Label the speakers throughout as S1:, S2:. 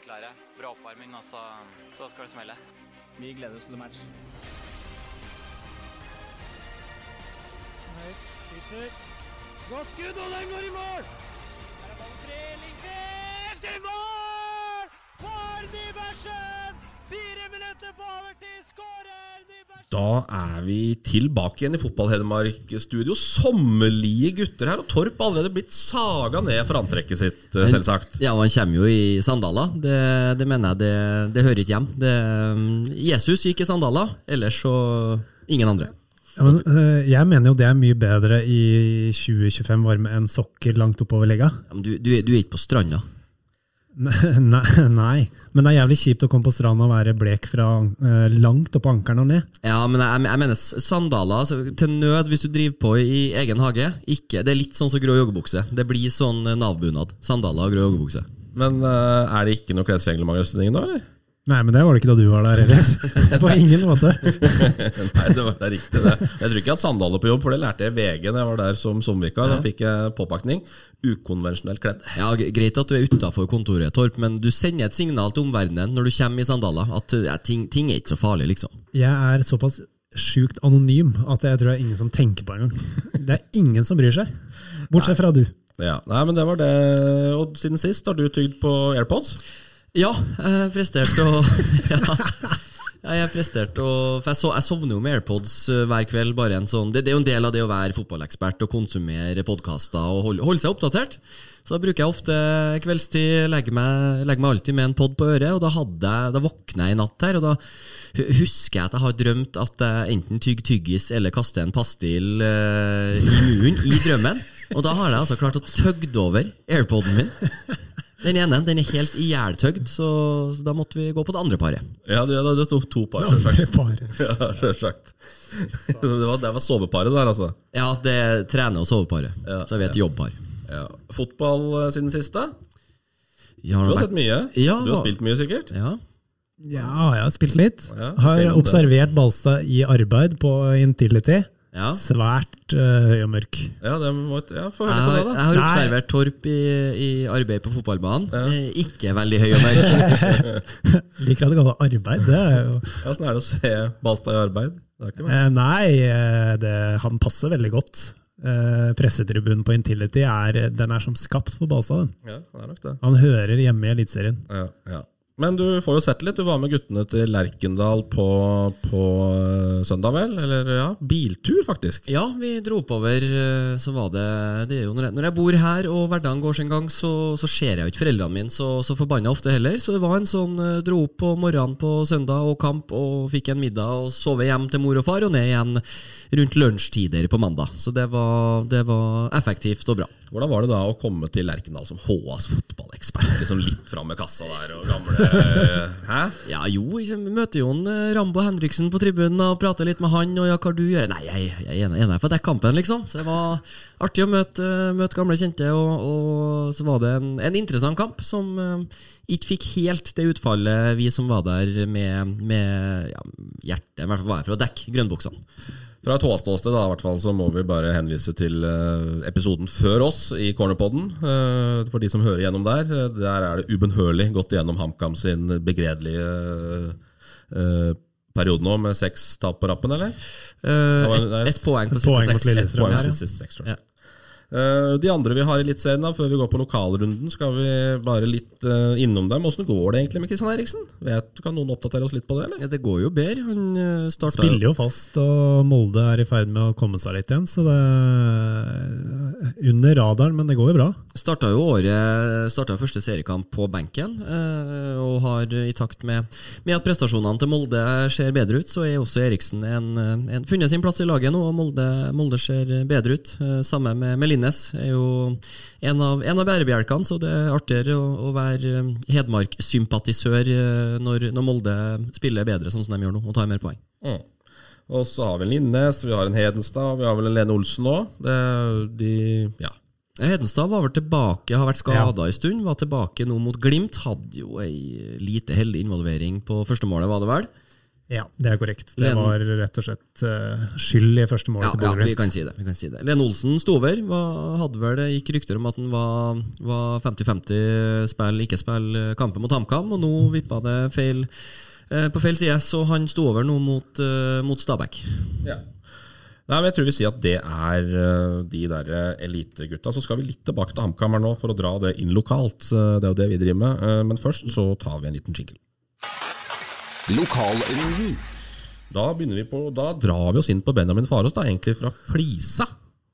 S1: Veldig klare. Bra oppvarming, og så, så skal det smelle.
S2: Vi gleder oss til match. Godt skudd, og den går i mål! Her er ballen fri, Lindqvist i mål! For Nybergsen! Fire minutter på overtid, skårer
S3: Da er vi tilbake igjen i Fotball-Hedmark-studio. Sommerlige gutter her, og Torp har allerede blitt saga ned for antrekket sitt, eh, selvsagt.
S4: Ja, og han kommer jo i sandaler. Det, det mener jeg det, det hører ikke hjem. Det, Jesus gikk i sandaler, ellers så ingen andre.
S5: Ja, men, øh, jeg mener jo det er mye bedre i 2025 varme enn sokker langt oppover legga.
S4: Ja, men du, du, er- du er ikke på stranda.
S5: Nei, nei, men det er jævlig kjipt å komme på stranda og være blek fra eh, langt oppå ankelen og ned.
S4: Ja, men jeg, jeg mener sandaler altså, til nød hvis du driver på i egen hage. Ikke, det er litt sånn som grå joggebukse. Det blir sånn eh, Nav-bunad. Sandaler og grå joggebukse.
S3: Men eh, er det ikke noe klesreglement i Østlendingen da, eller?
S5: Nei, men det var det ikke da du var der heller. På ingen måte.
S3: Nei, det, var, det riktig det. Jeg tror ikke jeg hadde sandaler på jobb, for det lærte jeg VG da jeg var der som sommervikar. Da fikk jeg påpakning. Ukonvensjonelt kledd.
S4: Ja, Greit at du er utafor kontoret, Torp, men du sender et signal til omverdenen når du kommer i sandaler, at ja, ting, ting er ikke så farlig, liksom.
S5: Jeg er såpass sjukt anonym at jeg tror det er ingen som tenker på engang. Det er ingen som bryr seg. Bortsett fra du.
S3: Ja, nei, men det var det. Og siden sist har du tygd på AirPods.
S4: Ja, jeg presterte å ja. Jeg presterte å For jeg, så, jeg sovner jo med AirPods eh, hver kveld. Bare en sånn, det, det er jo en del av det å være fotballekspert og konsumere podkaster og holde, holde seg oppdatert. Så da bruker jeg ofte kveldstid, legger meg, legger meg alltid med en pod på øret. Og da, hadde da våkna jeg i natt her, og da husker jeg at jeg har drømt at jeg enten tygger tyggis eller kaster en pastill eh, i munnen i drømmen. Og da har jeg altså klart å tøgde over AirPoden min. Den ene den er helt ihjeltøgd, så, så da måtte vi gå på det andre paret.
S3: Ja, du, ja, du tok to par, selvsagt. Ja, selvsagt. Det var, det var soveparet der, altså.
S4: Ja, det er trene- og soveparet.
S3: Ja,
S4: så vi er et jobbpar.
S3: Ja. Fotball eh, siden siste?
S4: Jeg
S3: Du har
S4: vært-
S3: sett mye.
S4: Ja,
S3: Du har spilt mye, sikkert.
S4: Ja.
S5: Ja, jeg har spilt litt. Har
S3: det.
S5: observert Balstad i arbeid på Intility.
S4: Ja.
S5: Svært øh, høy og mørk.
S3: Ja, det må, ja Få
S4: Jeg
S3: høre på det, da.
S4: jeg har
S5: Nei.
S4: observert Torp i, i arbeid på fotballbanen.
S3: Ja.
S4: Eh, Ikke veldig høy og mørk.
S5: Liker at du kaller det arbeid. Det er jo
S3: Ja, sånn er det å se Balstad i arbeid? Det er ikke.
S5: Eh, Nei, eh, det, han passer veldig godt. Eh, pressetribunen på Intility er, den er som skapt for Balstad. den.
S3: Ja, det er nok det.
S5: Han hører hjemme i Eliteserien.
S3: Ja, ja. Men du får jo sett litt. Du var med guttene til Lerkendal på, på eh, søndag, vel? Eller ja, biltur, faktisk.
S4: Ja, vi dro oppover. eh, Så var det, det er jo når jeg, når jeg bor her og hverdagen går sin gang, så, så ser jeg jo ikke foreldrene mine så, så forbanna ofte heller. Så det var en sånn eh, dro opp på morgenen på søndag og kamp og fikk en middag og sove hjem til mor og far og ned igjen rundt lunsjtider på mandag. Så det var, det var effektivt og bra.
S3: Hvordan var det da å komme til Lerkendal som HAs fotballekspert? Liksom litt fram med kassa der og gamle Hæ?
S4: Ja, jo, vi møter jo en eh, Rambo Henriksen på tribunen og prater litt med han. Og ja, hva du gjør? Nei, jeg, jeg er enig for å dekke kampen, liksom. Så det var artig å møte, møte gamle kjente. Og, og så var det en, en interessant kamp som uh, ikke fikk helt det utfallet vi som var der med, med ja, hjertet, i hvert fall var jeg for å dekke grønnbuksene.
S3: Fra et HA-ståsted da, i hvert fall, så må vi bare henvise til eh, episoden før oss i Cornerpodden. Eh, for de som hører gjennom der. Eh, der er det ubønnhørlig gått gjennom HamKam sin begredelige periode nå, med seks tap på rappen, eller?
S4: Ett et poeng på siste seks.
S3: Et poeng på siste seks, tror jeg. Eh, De andre vi har i Eliteserien, før vi går på lokalrunden, skal vi bare litt eh, innom dem. Åssen går det egentlig med Kristian Eriksen? Vet, kan noen oppdatere oss litt på det, eller?
S4: Ja, det går jo bedre. Han starter
S5: Spiller jo fast, og Molde er i ferd med å komme seg litt igjen. Så det er under radaren, men det går jo bra.
S4: Starta jo året Starta første seriekamp på benken, eh, og har i takt med, med at prestasjonene til Molde ser bedre ut, så er også Eriksen en, en, funnet sin plass i laget nå, og Molde, Molde ser bedre ut. Eh, Samme med, med Linnes er jo en av, en av bærebjelkene, så det er artigere å, å være eh, Hedmark-sympatisør eh, når, når Molde spiller bedre, sånn som de gjør nå, og tar mer poeng.
S3: Mm. Og så har vi en Linnes, vi har en Hedenstad, vi har vel en Lene Olsen òg. De, ja.
S4: Hedenstad var vel tilbake, har vært skada en stund. Var tilbake nå mot Glimt. Hadde jo ei lite heldig involvering på førstemålet, var det vel?
S5: Ja, det er korrekt. Det
S4: Len...
S5: var rett og slett uh, skyld i første målet
S4: Ja,
S5: til
S4: ja, vi kan si det. vi kan si det Len Olsen sto over. Var, hadde vel, det gikk rykter om at han var var 50-50 spill, ikke spill eh, kampen mot HamKam, og nå vippa det feil uh, på feil side, så han sto over nå mot, uh, mot Stabæk.
S3: Ja. Nei, men Jeg tror vi sier at det er de der elitegutta. Så skal vi litt tilbake til HamKam nå for å dra det inn lokalt. Det er jo det vi driver med. Men først så tar vi en liten jingle.
S6: Lokalrunden.
S3: Da begynner vi på, da drar vi oss inn på Benjamin Farås, da, egentlig fra Flisa.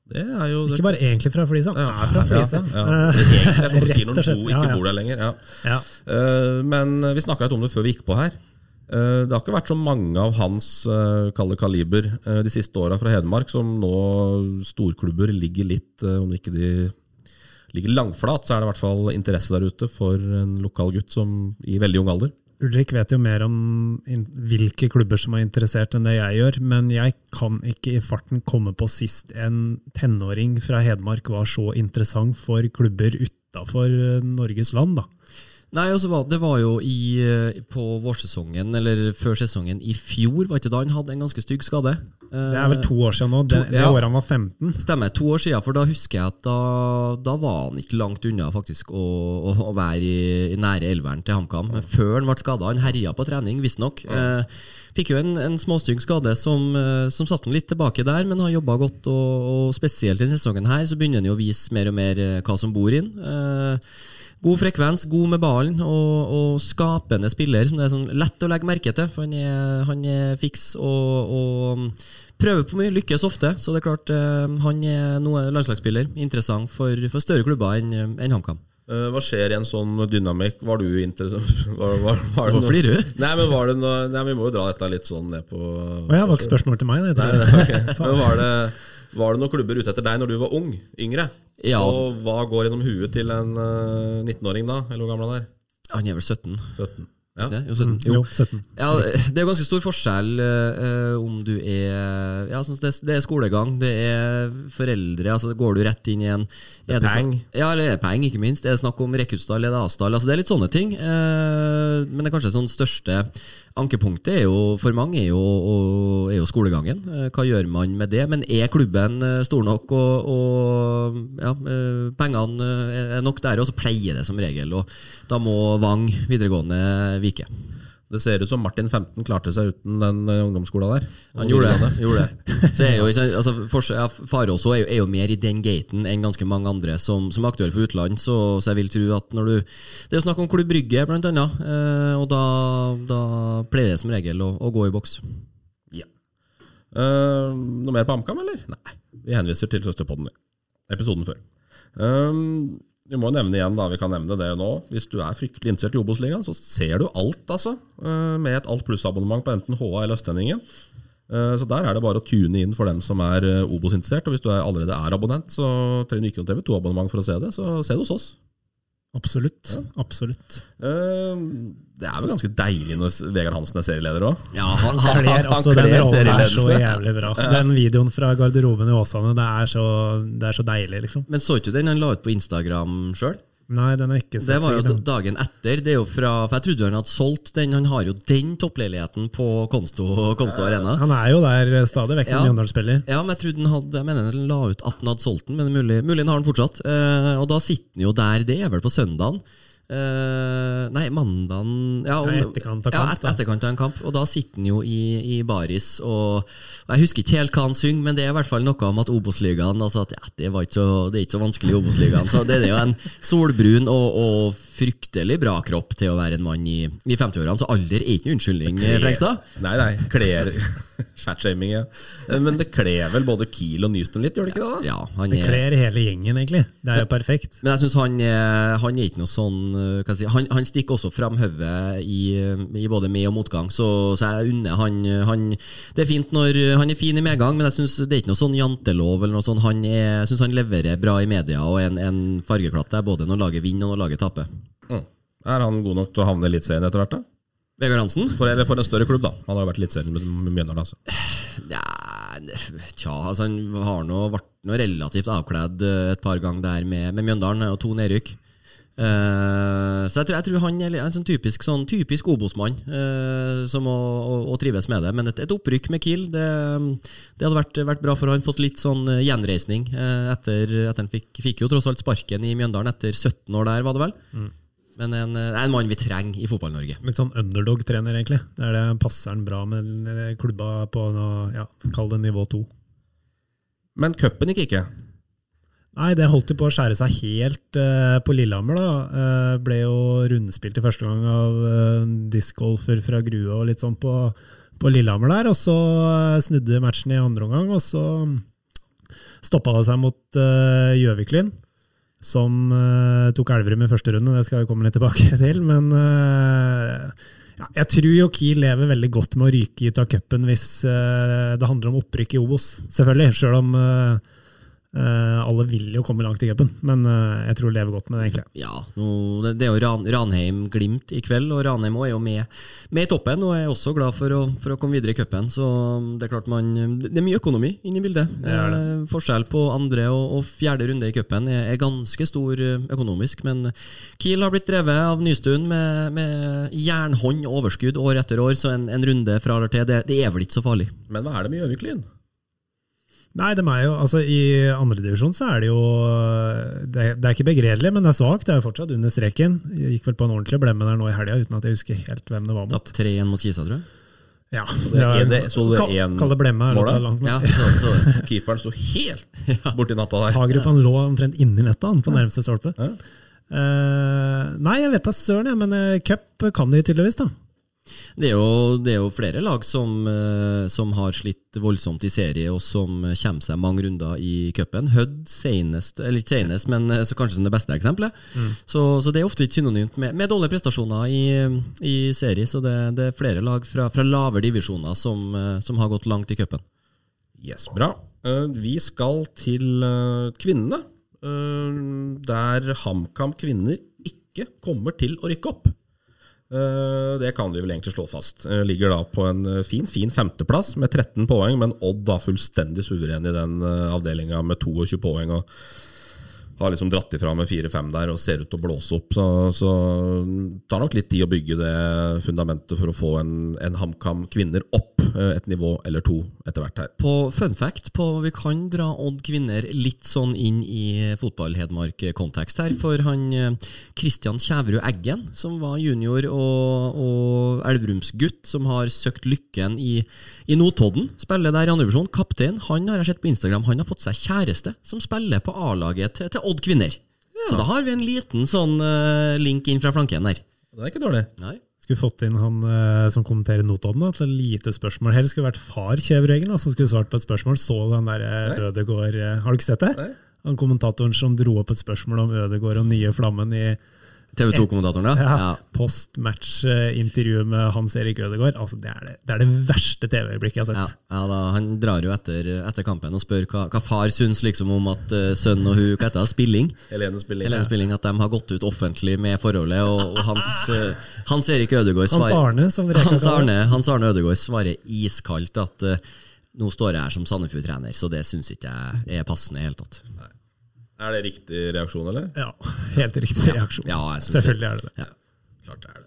S3: Det er jo
S5: Ikke bare egentlig fra Flisa, han er fra Flisa.
S3: Ja, ja. Egentlig er det sånn du sier når
S5: Rett og slett,
S3: bo-
S5: ja,
S3: ikke bor der lenger. Ja.
S5: Ja.
S3: Eh, Men vi snakka litt om det før vi gikk på her. Uh, Det har ikke vært så mange av hans uh, kalde kaliber uh, de siste åra fra Hedmark som nå storklubber ligger litt Om ikke de ligger langflat, så er det i hvert fall interesse der ute for en lokal gutt som i veldig ung alder.
S5: Ulrik vet jo mer om hvilke klubber som er interessert enn det jeg gjør, men jeg kan ikke i farten komme på sist en tenåring fra Hedmark var så interessant for klubber utafor Norges land, da.
S4: Nei, altså, Det var jo i, eh, på vårsesongen, eller før sesongen i fjor, var ikke da han hadde en ganske stygg skade?
S5: Det er vel to år siden nå, det,
S4: To-
S5: det året han var 15.
S4: Stemmer, to år siden, for da husker jeg at da, da var han ikke langt unna faktisk å, å, å være i, i nære elveren til HamKam. ja. Før han ble skada. Han herja på trening, visstnok. Eh, fikk jo en, en småstygg skade som, eh, som satte han litt tilbake der, men har jobba godt. Og, og spesielt i denne sesongen her så begynner han jo å vise mer og mer eh, hva som bor inn. Eh, God frekvens, god med ballen og, og skapende spiller som det er sånn lett å legge merke til. For han er, han er fiks og, og prøver på mye, lykkes ofte. Så det er klart eh, han er noe landslagsspiller. Interessant for, for større klubber enn en HamKam.
S3: Eh, Hva skjer i en sånn dynamikk? Var du interessert var, var, var det
S4: Hvorfor flirer du?
S3: Nei, men var det noe Nei, Vi må jo dra dette litt sånn ned på
S5: Det jeg var ikke spørsmål til meg. Det,
S3: Nei,
S5: jeg.
S3: Men var det, var det noen klubber ute etter deg når du var ung? Yngre?
S4: Ja.
S3: Og hva går gjennom huet til en eh, 19-åring da? Eller hvor gammel han er?
S4: Han er vel 17?
S3: 17. Ja.
S4: Det, jo, 17.
S5: Jo. jo, 17.
S4: Ja, det er ganske stor forskjell eh, om du er ja, sånn, det, det er skolegang, det er foreldre altså Går du rett inn i en er
S3: Peng.
S4: Ja, eller er peng, ikke minst. Er det snakk om rekruttstall eller avstall? Altså, det er litt sånne ting. Eh, men det er kanskje sånn største ankepunktet er jo, for mange er jo, er jo skolegangen. Eh, hva gjør man med det? Men er klubben eh, stor nok, og, og ja, eh, pengene er nok der, og så pleier det som regel. Og da må Vang videregående vike.
S3: Det ser ut som Martin 15 klarte seg uten den eh, ungdomsskolen der.
S4: Han gjorde det. gjorde det. Så er jo, altså, for, ja, Farås er, er jo mer i den gaten enn ganske mange andre som, som er aktuelle for utland. Så, så jeg vil tro at når du Det er jo snakk om Klubb Brygge, blant annet. Eh, og da, da pleier det som regel å, å gå i boks.
S3: Eh, noe mer på AMCAM, eller? Nei. Vi henviser til søsterpodden. Episoden før. Eh, vi må nevne igjen, da, vi kan nevne det nå. Hvis du er fryktelig interessert i Obos-ligaen, så ser du alt, altså. eh, med et Alt pluss-abonnement på enten HA eller Østlendingen. Eh, Så der er det bare å tune inn for dem som er eh, Obos-interessert. Og hvis du er, allerede er abonnent, så trenger du ikke noe TV2-abonnement for å se det. Så se det hos oss.
S5: Absolutt. Absolutt.
S3: Uh, Det er vel ganske deilig når Vegard Hansen er serieleder òg.
S4: Ja,
S5: Han kler altså den rollen er så jævlig bra. Den videoen fra garderoben i Åsane, det er så, det er så deilig, liksom.
S4: Men så ikke du den han la ut på Instagram sjøl?
S5: Nei, den er ikke
S4: Det var jo
S5: sikkert.
S4: dagen etter. Det er jo fra, for Jeg trodde han hadde solgt den. Han har jo den toppleiligheten på Konsto, Konsto Arena.
S5: Han er jo der stadig vekk
S4: Ja.
S5: når Mjøndalen spiller.
S4: Ja, men jeg trodde han hadde Jeg mener han la ut at han hadde solgt den, men mulig, mulig han har den fortsatt. Eh, og da sitter han jo der, det er vel på søndagen. Eh, nei, mandagen ja, om-
S5: Ja, etterkant av
S4: ja, et, etterkant av en kamp. Og da sitter han jo i, i baris, og, og jeg husker ikke helt hva han synger, men det er i hvert fall noe om at Obos-ligaen altså ja, det, så, det er ikke så vanskelig i Obos-ligaen. Så det er jo en solbrun og, og fryktelig bra kropp til å være en mann i, i 50-årene, så alder er ikke noen unnskyldning, Frengstad.
S3: Nei, nei. Kler Fatshaming, ja. Men det kler vel både Kiel og Nyston litt, gjør det ikke det? da?
S4: Ja, han
S5: Det
S4: er
S5: kler hele gjengen, egentlig. Det er jo perfekt.
S4: Men jeg syns han, han er ikke noe sånn eh, si, han, han stikker også fram hodet i, i både med- og motgang, så, så jeg unner han, han Det er fint når Han er fin i medgang, men jeg synes det er ikke noe sånn jantelov. eller noe sånt. Han er, jeg synes han leverer bra i media og er en, en fargeklatt der, både når laget vinner og når laget taper.
S3: Mm. Er han god nok til å havne i Eliteserien etter hvert? da?
S4: Vegard Hansen?
S3: For, eller for en større klubb, da. Han har jo vært Eliteserien med, med Mjøndalen. Altså.
S4: Ja, tja, altså han har nå vært noe relativt avkledd eh, et par ganger der med, med Mjøndalen, og to nedrykk. Eh, så jeg tror, jeg tror han er en sånn typisk, sånn typisk Obos-mann uh, som å, å, å, trives med det. Men et, et opprykk med Kiel, det, det hadde vært, vært bra for han. Fått litt sånn eh, gjenreisning uh, etter at han fikk, fikk jo tross alt sparken i Mjøndalen etter 17 år der, var det vel?
S5: Mm.
S4: Men en, er en mann vi trenger i Fotball-Norge.
S5: Litt sånn underdog-trener, egentlig. Det er det passer han bra med klubba på noe, ja, kall det nivå to.
S3: Men cupen gikk ikke.
S5: Nei, det holdt jo på å skjære seg helt uh, på Lillehammer. da. Uh, ble jo rundespilt i første gang av uh, discgolfer fra Grue og litt sånn på, på Lillehammer der. Og så snudde matchen i andre omgang, og så stoppa det seg mot Gjøviklyn. Som tok Elverum i første runde, det skal vi komme litt tilbake til. Men ja, jeg tror jo Kiel lever veldig godt med å ryke ut av cupen hvis det handler om opprykk i Obos. Selvfølgelig, Selv om alle vil jo komme langt i cupen, men eh, jeg tror lever godt med det, egentlig.
S4: Ja, nå, det, det er jo Ran, Ranheim-Glimt i kveld, og Ranheim er jo med, med i toppen og er også glad for å, for å komme videre i cupen. Så det er klart man Det er mye økonomi inne i bildet.
S5: Det er det.
S4: Eh, Forskjell på andre og, og fjerde runde i cupen er, er ganske stor eh, økonomisk, men Kiel har blitt drevet av Nystuen med, med jernhånd og overskudd år etter år, så en, en runde fra eller til, det, det er vel ikke så farlig.
S3: Men hva er det med Gjøvik-Lyn?
S5: Nei, de er jo, altså I andredivisjon så er det jo det er, det er ikke begredelig, men det er svakt. Det er jo fortsatt under streken. Jeg gikk vel på en ordentlig blemme der nå i helga, uten at jeg husker helt hvem det var mot.
S4: Tapt 3-1 mot Kisa, tror jeg.
S5: Ja,
S3: så du
S5: Kall-
S3: én
S5: Kall det blemme. langt, men-
S4: Ja, så, så,
S3: Keeperen sto helt borti natta der.
S5: Hagerup han lå omtrent inni netta, han, på nærmeste stolpe. Eh, nei, jeg vet da søren, jeg, men uh, cup kan de tydeligvis, da.
S4: Det er, jo, det er jo flere lag som, eh, som har slitt voldsomt i serie, og som kommer seg mange runder i cupen. Hødd senest, eller ikke senest, men eh, så kanskje som det beste eksempelet.
S5: Mm.
S4: Så, så det er ofte ikke synonymt med, med dårlige prestasjoner i, i serie. Så det, det er flere lag fra, fra lavere divisjoner som, eh, som har gått langt i cupen.
S3: Yes, bra. Vi skal til kvinnene, der HamKam kvinner ikke kommer til å rykke opp. Eh, det kan vi vel egentlig slå fast. Eh, ligger da på en eh, fin fin femteplass med 13 poeng, men Odd da fullstendig suveren i den avdelinga med 22 poeng. og har liksom dratt ifra med 4-5 der og ser ut til å blåse opp. Så, så tar nok litt tid å bygge det fundamentet for å få en, en HamKam kvinner opp eh, et nivå eller to etter hvert her.
S4: På fun fact, på, vi kan dra Odd kvinner litt sånn inn i fotball-Hedmark-kontekst her. For han Kristian Christian Kjæverud Eggen, som var junior og, og Elverumsgutt, som har søkt lykken i, i Notodden, spiller der i andre divisjon. Kaptein, han har jeg sett på Instagram, han har fått seg kjæreste som spiller på A-laget til, til Odd kvinner. Så da har vi en liten sånn eh, link inn fra flanken der.
S3: Det er ikke dårlig.
S4: Nei.
S5: Skulle fått inn han eh, som kommenterer Notodden til et lite spørsmål. Helst skulle vært far da, som skulle svart på et spørsmål. Så den der eh, Ødegård Har du ikke sett det?
S3: Nei.
S5: Han kommentatoren som dro opp et spørsmål om Ødegård og nye Flammen i
S4: TV 2-kommentatoren, ja.
S5: ja, post-match-intervjuet med Hans Erik Ødegaard. Altså, det, er det, det er det verste TV-øyeblikket jeg har sett.
S4: ja da, Han drar jo etter, etter kampen og spør hva, hva far syns liksom om at uh, sønn og hun hva heter det, Spilling
S3: Helene Spilling.
S4: Helene Spilling, at de har gått ut offentlig med forholdet, og, og Hans, uh, Hans Erik Ødegaard
S5: Hans Arne,
S4: Hans Arne, Hans Arne Ødegaard svarer iskaldt at uh, nå står jeg her som Sandefjord-trener, så det syns ikke jeg er passende i det hele tatt.
S3: Er det riktig reaksjon, eller?
S5: Ja, helt riktig reaksjon.
S4: Ja,
S5: Selvfølgelig er det det.
S4: Ja.
S3: Klart det er det.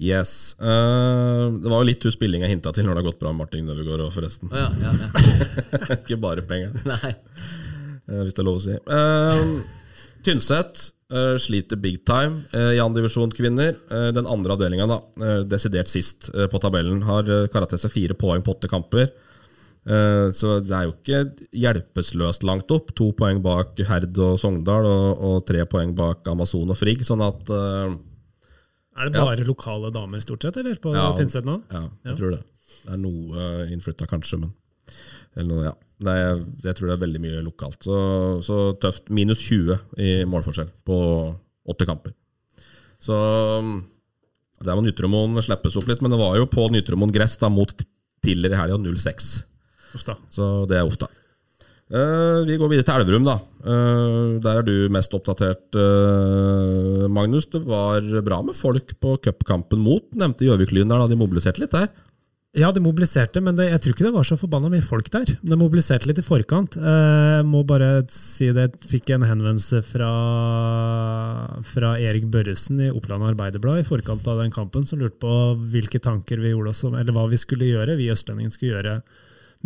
S3: Yes. Uh, det var jo litt hun spillinga hinta til når det har gått bra med Martin Nøvegård, òg, forresten.
S4: Ja, ja, ja.
S3: ikke bare penger,
S4: Nei.
S3: Uh, hvis det er lov å si. Uh, Tynset eh, sliter big time uh, i andredivisjon kvinner. Eh, den andre avdelinga, da, desidert sist på tabellen, har uh, kara seg fire poeng på åtte kamper. Eh, så det er jo ikke hjelpeløst langt opp. To poeng bak Herd og Sogndal, og, og tre poeng bak Amazon og Frigg. Sånn at uh,
S5: Er det bare lokale damer, stort sett, eller? På
S3: Ja.
S5: Tynset nå?
S3: Ja, jeg
S5: Ja.
S3: tror det. Det er noe uh, innflytta, kanskje, men eller noe, ja. Nei, jeg, jeg tror det er veldig mye lokalt. Så, så tøft. Minus 20 i målforskjell på åtte kamper. Så der må Nytromoen slippes opp litt, men det var jo på Nytromoen gress da mot Tiller i helga 06.
S5: Uff.
S3: Så det er ofte. Eh, vi går videre til Elverum, da. Uh, der er du mest oppdatert, uh, Magnus. Det var bra med folk på cupkampen mot nevnte Gjøvik-Lyn der, da de mobiliserte litt der.
S5: Ja, de mobiliserte, men det, jeg tror ikke det var så forbanna mye folk der. De mobiliserte litt i forkant. Eh, må bare si det, fikk en henvendelse fra, fra Erik Børresen i Oppland Arbeiderblad i forkant av den kampen, som lurte på hvilke tanker vi gjorde oss om, eller hva vi skulle gjøre, vi østlendingene skulle gjøre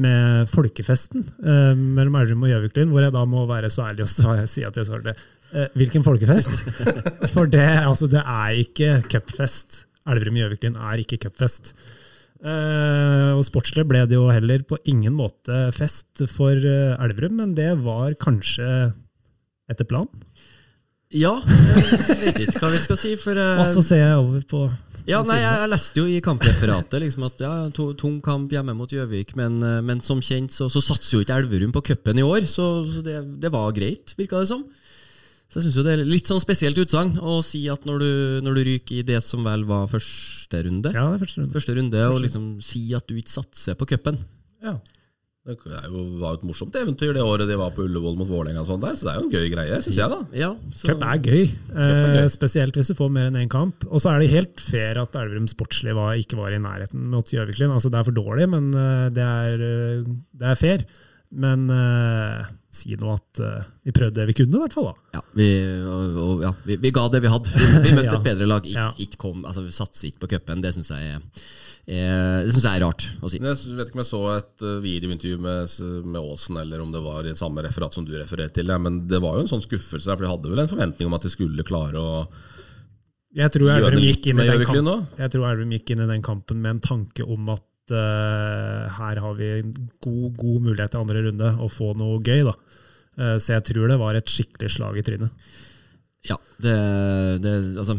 S5: med folkefesten eh, mellom Elverum og Gjøvik-Lyn, hvor jeg da må være så ærlig og si at jeg svarte eh, hvilken folkefest? For det, altså, det er ikke cupfest. Elverum og Gjøviklyn er ikke cupfest. Eh, og sportslig ble det jo heller på ingen måte fest for eh, Elverum, men det var kanskje etter planen.
S4: Ja, jeg vet ikke hva vi skal si, for eh,
S5: Og så ser jeg over på
S4: Ja, nei, jeg, jeg leste jo i kampreferatet liksom at ja, to, tung kamp hjemme mot Gjøvik, men, eh, men som kjent så, så satser jo ikke Elverum på cupen i år, så, så det, det var greit, virka det som. Så jeg synes jo det er litt sånn spesielt utsagn å si at når du, når du ryker i det som vel var første runde,
S5: Ja, det er første runde.
S4: første runde og liksom si at du ikke satser på cupen.
S3: Ja. Det er jo, var jo et morsomt eventyr det året de var på Ullevål mot Vålerenga. der, Så det er jo en gøy greie, syns jeg. da
S4: Ja, så,
S5: Cup er gøy,
S3: er
S5: eh, spesielt hvis du får mer enn én kamp. Og så er det helt fair at Elverum sportslig var, ikke var i nærheten mot Gjøvik-Lyn. Altså, det er for dårlig, men eh, det er, eh, det er fair. Men eh, si nå at uh, vi prøvde det vi kunne, i hvert fall. da.
S4: ja, vi, og, og, ja, vi, vi ga det vi hadde. Vi, vi møtte
S5: Ja.
S4: et bedre lag. It,
S5: Ja.
S4: it kom, altså, vi satser ikke på cupen. Det syns jeg, er- det synes jeg er rart å si.
S3: Jeg vet ikke om jeg så et eh, videointervju med, med Aasen, eller om det var i samme referat som du refererte til. Men det var jo en sånn skuffelse, der, for de hadde vel en forventning om at de skulle klare å
S5: Jeg tror Elverum gikk, gikk inn i den kampen med en tanke om at uh, her har vi en god, god mulighet til andre runde å få noe gøy. da. Eh, så jeg tror det var et skikkelig slag i trynet.
S4: Ja, det, det altså,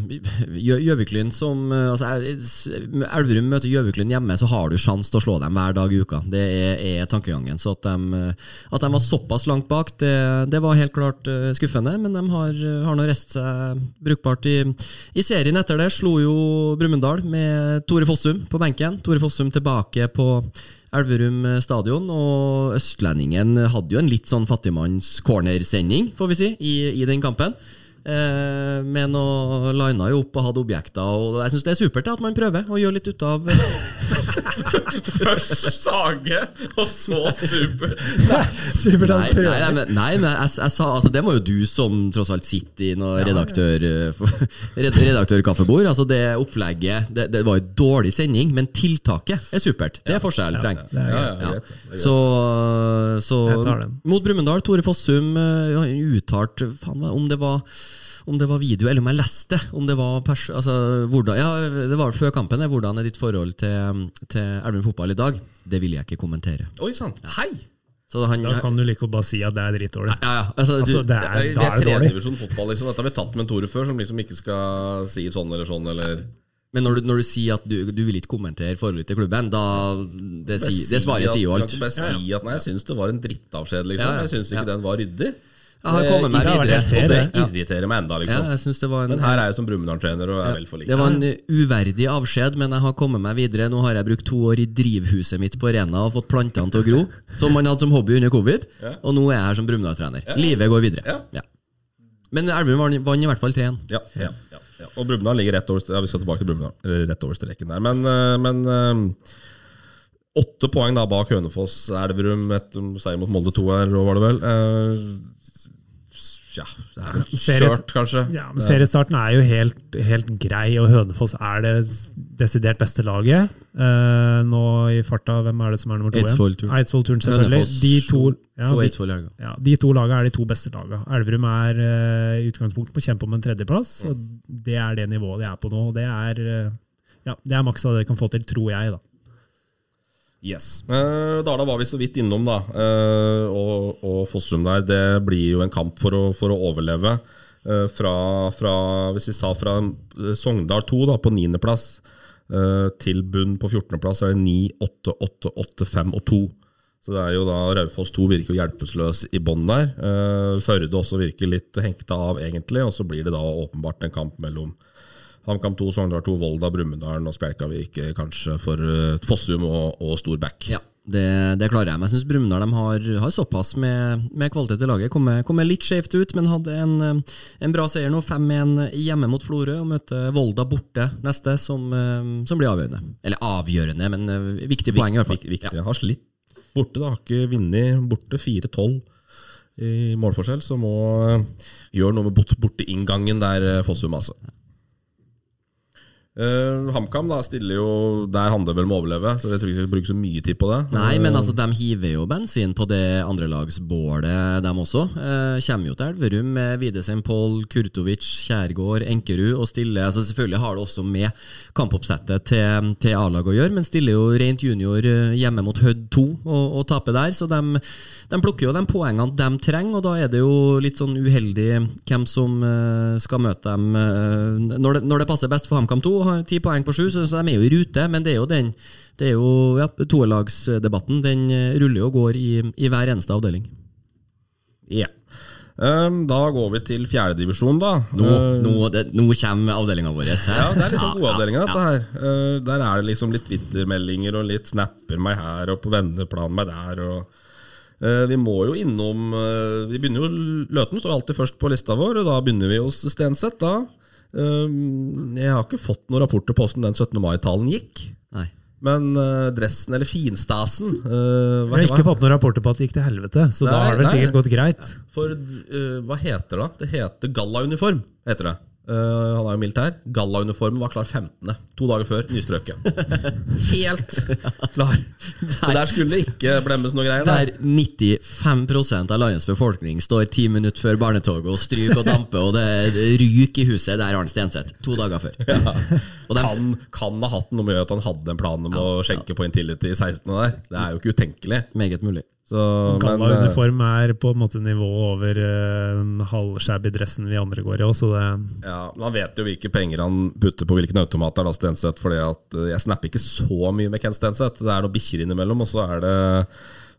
S4: Gjøviklyn som eh, altså, er- Elverum møter Gjøvik-Lyn hjemme, så har du sjanse til å slå dem hver dag i uka. Det er, er tankegangen. Så at de, at de var såpass langt bak, det, det var helt klart eh, skuffende. Men de har, har nå reist seg brukbart i, i serien etter det. Slo jo Brumunddal med Tore Fossum på benken. Tore Fossum tilbake på Elverum stadion, og østlendingen hadde jo en litt sånn fattigmanns cornersending, får vi si, i, i den kampen. Eh, men å lina jo opp og hadde objekter, og jeg syns det er supert at man prøver å gjøre litt ut av
S3: Først Sage, og så Super!
S4: Nei, nei, nei, men, nei, men jeg, jeg sa altså, Det må jo du som tross alt sitter i noe redaktør, Redaktør for- redaktørkaffebord. Altså det opplegget det, det var jo dårlig sending, men tiltaket er supert. Det er forskjellen.
S5: Er
S3: Ja, ja.
S4: Så, så mot Brumunddal, Tore Fossum uttalte faen, om det var om det var video, eller om jeg leste om det var pers altså, hvordan, ja, Det var før kampen. Hvordan er ditt forhold til, til Elverum fotball i dag? Det vil jeg ikke kommentere.
S3: Oi sann! Hei!
S4: Så han,
S5: Da kan du like godt bare si at det er dritdårlig.
S4: ja, ja, altså,
S5: Altså,
S4: du,
S5: det
S3: Det
S5: er,
S3: er,
S5: da
S3: det
S5: er
S3: er
S5: det er
S3: tredjedivisjon fotball, liksom. Dette har vi tatt med Tore før, som liksom ikke skal si sånn eller sånn, eller
S4: Men når du, når du sier at du, du vil ikke kommentere forholdet til klubben, da Det, si, det svaret sier jo
S3: du
S4: alt.
S3: Kan ikke bare si at nei, jeg syns det var en drittavskjed, liksom.
S4: Ja, ja.
S3: Jeg syns ikke
S4: Ja.
S3: den var ryddig.
S4: Jeg har kommet meg videre.
S3: Og det irriterer meg enda,
S4: Ja,
S3: liksom.
S4: jeg synes det var en,
S3: Men her er jeg som Brumunddal-trener og er vel for lik.
S4: Det var en uverdig avskjed, men jeg har kommet meg videre. Nå har jeg brukt to år i drivhuset mitt på Rena og fått plantene til å gro, som man hadde som hobby under covid. Og nå er jeg her som Brumunddal-trener. Livet går videre.
S3: Ja.
S4: Men Elverum vant- i hvert fall 3-1.
S3: Ja, ja, ja, ja. Og Brumunddal ligger rett over Ja, vi skal tilbake til Brumunddal. Rett over streken der. Men, eh, men eh, åtte poeng da bak Hønefoss, Elverum, et um, seier mot Molde 2 her, var det vel. Ja, det er vel kjørt, kanskje.
S5: Ja, men Seriestarten er jo helt, helt grei, og Hønefoss er det desidert beste laget. Uh, nå i farta, hvem er det som er nummer to? igjen?
S4: Eidsvoll-turen.
S5: Selvfølgelig.
S4: Hønefoss
S5: De to, ja, de, ja, de to lagene er de to beste lagene. Elverum er i utgangspunktet på å kjempe om en tredjeplass, og det er det nivået de er på nå. Det er, uh, ja, det er maks av det de kan få til, tror jeg. da.
S3: Yes. Eh, Dala var vi så vidt innom, da. Eh, og, og Fossum der. Det blir jo en kamp for å, for å overleve. Eh, fra, fra, hvis vi sa fra Sogndal 2 da, på 9.-plass eh, til bunn på 14.-plass, er det 9, 8, 8, 8, 5 og 2. Så det er jo da Raufoss 2 virker jo hjelpeløs i bånn der. Førde også virker litt hengta av, egentlig. Og så blir det da åpenbart en kamp mellom HamKam 2, Sogndal 2, Volda, Brumunddal og Spjelkavik eh, kanskje for eh, Fossum og, og Storback.
S4: Ja, det, det klarer jeg. Men jeg syns Brumunddal har, har såpass med, med kvalitet i laget. Kommer, kom litt skjevt ut, men hadde en, eh, en bra seier nå. 5-1 hjemme mot Florø, og møter Volda borte neste, som, som blir avgjørende. Eller avgjørende, men viktig poeng i hvert fall.
S3: Viktig, viktig. Har slitt borte, da. Har ikke vunnet borte 4-12 i målforskjell, så må gjøre noe med bort, borteinngangen der, Fossum, altså. Uh, HamKam da stiller jo Der handler det vel om å overleve, så jeg tror ikke vi skal bruke så mye tid på det.
S4: Nei, men
S3: Eh,
S4: altså, de hiver jo bensin på det andrelagsbålet, dem også. Uh, kommer jo til Elverum med Widesheim, Pål, Kurtovic, Kjærgaard, Enkerud og stiller altså Selvfølgelig har det også med kampoppsettet til, til A-laget å gjøre, men stiller jo rent junior hjemme mot Hødd 2 og, og taper der. Så de, de plukker jo de poengene de trenger, og da er det jo litt sånn uheldig hvem som skal møte dem når, det, når det passer best for HamKam 2. Har ti poeng på sju, så, de er jo i rute, men det er jo den det er jo ja, toerlagsdebatten. Den eh, ruller og går i, i hver eneste avdeling.
S3: Ja. Um, da går vi til fjerdedivisjon, da.
S4: Nå,
S3: Uh,
S4: nå, det, nå kommer avdelinga vår.
S3: Ja, det er liksom sånn
S4: Ja,
S3: godavdelinga,
S4: ja,
S3: dette her. Uh, der er det liksom litt Twitter-meldinger og litt snapper meg her og på venneplan meg der. og uh, Vi må jo innom uh, Vi begynner jo Løten står alltid først på lista vår, og da begynner vi hos Stenseth. da. Um, jeg har ikke fått noen rapporter på hvordan den 17. mai-talen gikk.
S4: Nei.
S3: Men uh, dressen, eller finstasen uh,
S5: Jeg har ikke fått noen rapporter på at det gikk til helvete, så da har det vel
S3: nei.
S5: sikkert gått greit.
S3: For uh, hva heter det? Det heter gallauniform. heter det. Uh, han er jo militær. Gallauniformen var klar 15. To dager før nystrøket. Helt klar. Så der skulle det ikke blemmes noe greier.
S4: Der
S3: Der.
S4: 95% av landets befolkning står ti minutter før barnetoget og stryker og damper, og det ryker i huset. Der han Stenseth. To dager før. Og dem-
S3: Kan, kan ha hatt noe med at han hadde en plan om å skjenke på Intility i 16. der. Det er jo ikke utenkelig.
S4: Meget mulig.
S3: Så, men,
S5: Galla
S3: uh,
S5: uniform er på en måte nivået over eh, den halvshabby dressen vi andre går i òg, så det
S3: Ja, men Han vet jo hvilke penger han putter på hvilken automat. Da, Stenseth, For eh, Jeg snapper ikke så mye med Ken Stenseth. Det er noen bikkjer innimellom, og så er det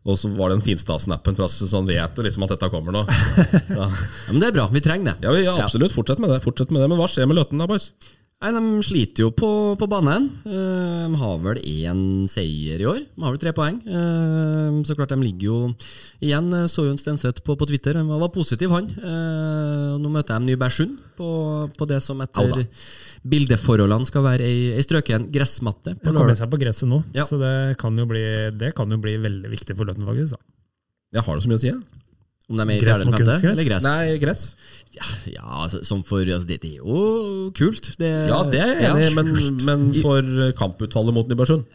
S3: og så var det en Finstad-snappen fra oss, så han vet jo liksom at dette kommer nå. Ja,
S4: Ja, men det er bra. Vi trenger det.
S3: ja, vi- ja absolutt. Fortsett med det. Fortsett med det. Men hva skjer med Løten da, boys?
S4: Nei, De sliter jo på, på banen. Eh, De har vel én seier i år. De har vel tre poeng. Eh, Så klart de ligger jo Igjen eh, så jo en Stenseth på, på Twitter. Han var positiv, han. Eh, Nå møter de Nybergsund på, på det som etter bildeforholdene skal være ei, ei strøken gressmatte. På
S5: kommer seg på gresset nå,
S4: Ja.
S5: så det kan, jo bli, det kan jo bli veldig viktig for Løten, faktisk. Da.
S3: Jeg har det så mye å si, jeg.
S4: Om de er i
S5: Gress mot kunstgress?
S4: eller gress?
S3: Nei, gress.
S4: Ja, ja altså, som for, altså, det, det er jo kult. Det,
S3: Ja, det er jeg enig i, men, men for kamputfallet mot Nybergsund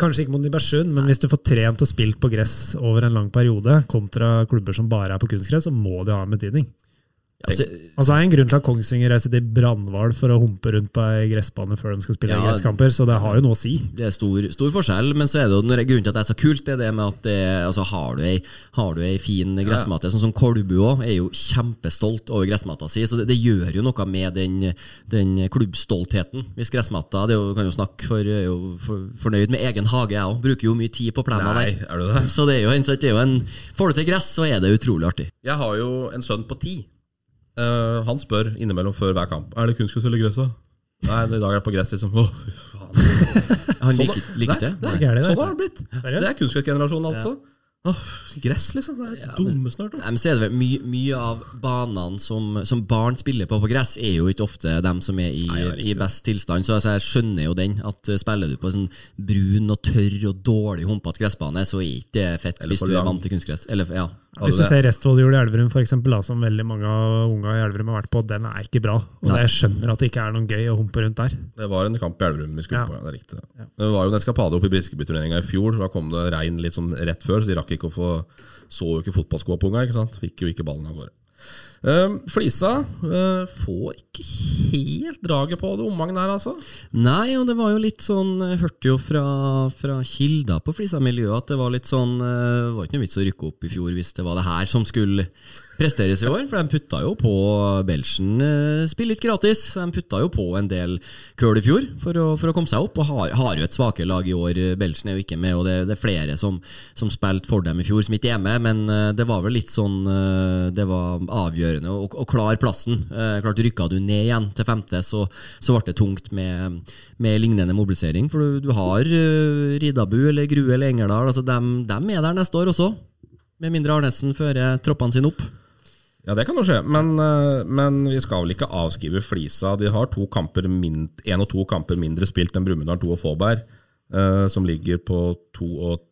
S5: Kanskje ikke mot Nybergsund, men hvis du får trent og spilt på gress over en lang periode, kontra klubber som bare er på kunstgress, så må det ha en betydning.
S4: Altså,
S5: Altså, det er en grunn til at Kongsvinger reiser til Brannhval for å humpe rundt på ei gressbane før de skal spille
S4: Ja,
S5: gresskamper, så det har jo noe å si.
S4: Det er stor, stor forskjell, men så er det jo når grunnen til at det er så kult, det er det med at det, altså, har, du ei, har du ei fin gressmatte, sånn som Kolbu òg, er jo kjempestolt over gressmatta si, så det, det gjør jo noe med den, den klubbstoltheten. Hvis gressmatta det er jo, kan jo snakke for, er jo for, fornøyd med egen hage, jeg òg. Bruker jo mye tid på plena
S3: Nei,
S4: der.
S3: er du det?
S4: Så det er jo en, så det er jo en Får du til gress, så er det utrolig artig.
S3: Jeg har jo en sønn på ti. Eh, han spør innimellom før hver kamp Er det kunstgress eller gress. Nei, i dag er det på gress, liksom. Faen.
S4: Han liker,
S3: da-
S4: liker
S3: Nei,
S4: det.
S3: nei, Sånn har det blitt. Det er kunstgressgenerasjonen, altså. Oh, gress, liksom. Det er
S4: ja, men så er det vel mye, mye av banene som, som barn spiller på på gress, er jo ikke ofte dem som er i,
S3: Nei, er
S4: i best tilstand. Så altså, jeg skjønner jo den. At eh, Spiller du på sånn brun og tørr og dårlig humpete gressbane, så er ikke det fett hvis du er vant til kunstgress. Eller, ja.
S5: Hvis du ser Restvoll jul i Elverum, for eksempel, da, som veldig mange av unga i Elverum har vært på, den er ikke bra. Og
S4: Nei.
S5: jeg skjønner at det ikke er noen gøy å humpe rundt der.
S3: Det var en kamp i Elverum vi skulle
S5: Ja.
S3: på. Ja, det er riktig. Det var jo en eskapade oppe i Briskeby-turneringa i fjor. Da kom det regn litt sånn rett før, så de rakk ikke å få Så jo ikke fotballskoa på unga. ikke sant? Fikk jo ikke ballen av gårde. Um, Flisa eh, får ikke helt draget på det omfanget her, altså.
S4: Nei, og det var jo litt sånn Jeg hørte jo fra, fra kilder på Flisa-miljøet at det var litt sånn eh, Det var ikke noe vits å rykke opp i fjor hvis det var det her som skulle presteres i år. For de putta jo på Belgien, spill litt gratis. De putta jo på en del køl i fjor for å, for å komme seg opp, og har, har jo et svakere lag i år. Belgien er jo ikke med, og det, det er flere som, som spilte for dem i fjor, som ikke er med. Men eh, det var vel litt sånn eh, Det var avgjørende å, å klare plassen. Eh, klart Rykka du ned igjen til femte, så, så ble det tungt med, med lignende mobilisering. For du, du har Ridabu eller Grue eller Engerdal, altså dem, dem er der neste år også. Med mindre Arnesen fører troppene sine opp.
S3: Ja, det kan jo skje, men, eh, men vi skal vel ikke avskrive Flisa. De har to kamper mindre, en og to kamper mindre spilt enn Brumunddal 2 og Fåberg, eh, som ligger på to og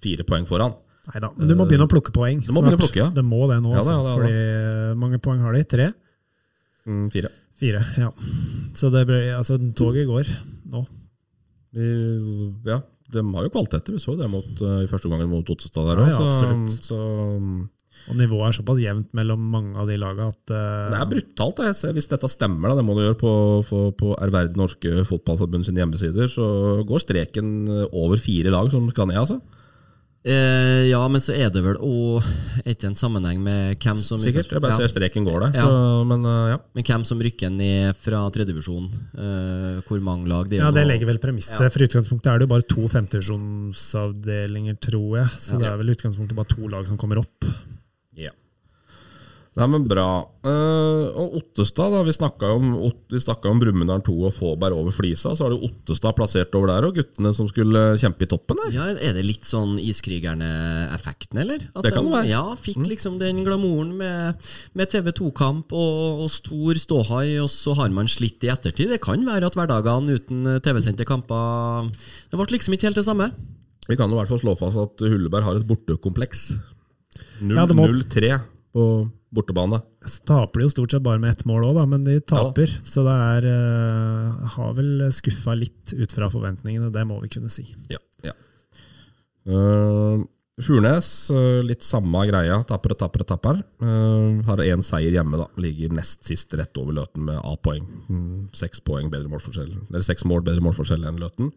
S3: fire poeng foran.
S5: Nei da, men du må begynne å plukke poeng.
S3: Du må begynne å plukke, ja.
S5: Det må det nå,
S3: Ja, ja, det, ja.
S5: Fordi mange poeng har de? Tre?
S3: Mm, fire.
S5: Fire, ja. Så det ble, altså, toget går nå.
S3: Ja, de har jo kvaliteter. Vi så det mot, eh, i første gangen mot Ottestad der
S5: Ja,
S3: òg.
S5: ja,
S3: så, så
S5: Og nivået er såpass jevnt mellom mange av de laga at uh,
S3: det er brutalt. da. Jeg ser, hvis dette stemmer, da, det må det gjøre på, på, på ærverdig norske fotballforbund sine hjemmesider, så går streken over fire lag som skal ned, altså.
S4: Eh, ja, men så er det vel òg ikke en sammenheng med hvem som
S3: Sikkert. Jeg bare
S4: Ja.
S3: ser streken går der.
S4: Ja.
S3: Så, men eh, ja.
S4: Men hvem som rykker ned fra tredjevisjon. Eh, hvor mange lag? Det er
S5: Ja, det legger vel premisset. For utgangspunktet er det jo bare to femtedivisjonsavdelinger, tror jeg. Så det er vel utgangspunktet bare to lag som kommer opp.
S3: Ja. Nei, men bra. Uh, og Ottestad, da. Vi snakka om, om Brumunddal 2 og Fåberg over Flisa. Så har du Ottestad plassert over der, og guttene som skulle kjempe i toppen der.
S4: Ja, Er det litt sånn Iskrigerne-effekten, eller? At
S3: Det kan
S4: de,
S3: det være. Mm.
S4: Ja, Fikk liksom den glamouren med, med TV2-kamp og, og stor ståhai, og så har man slitt i ettertid. Det kan være at hverdagene uten TV-sendte kamper Det ble liksom ikke helt det samme.
S3: Vi kan jo i hvert fall slå fast at Hulleberg har et bortekompleks.
S5: Ja, det må-
S3: 0-3 på bortebane.
S5: Så taper de jo stort sett bare med ett mål òg, men de taper. Så det er uh, Har vel skuffa litt ut fra forventningene, det må vi kunne si.
S3: Ja. ja. Uh, Furnes, uh, litt samme greia. Tapper og tapper og tapper. Har én seier hjemme, da. Ligger nest sist rett over Løten med A-poeng. Mm, Seks poeng bedre målforskjell. Eller seks mål bedre målforskjell enn Løten.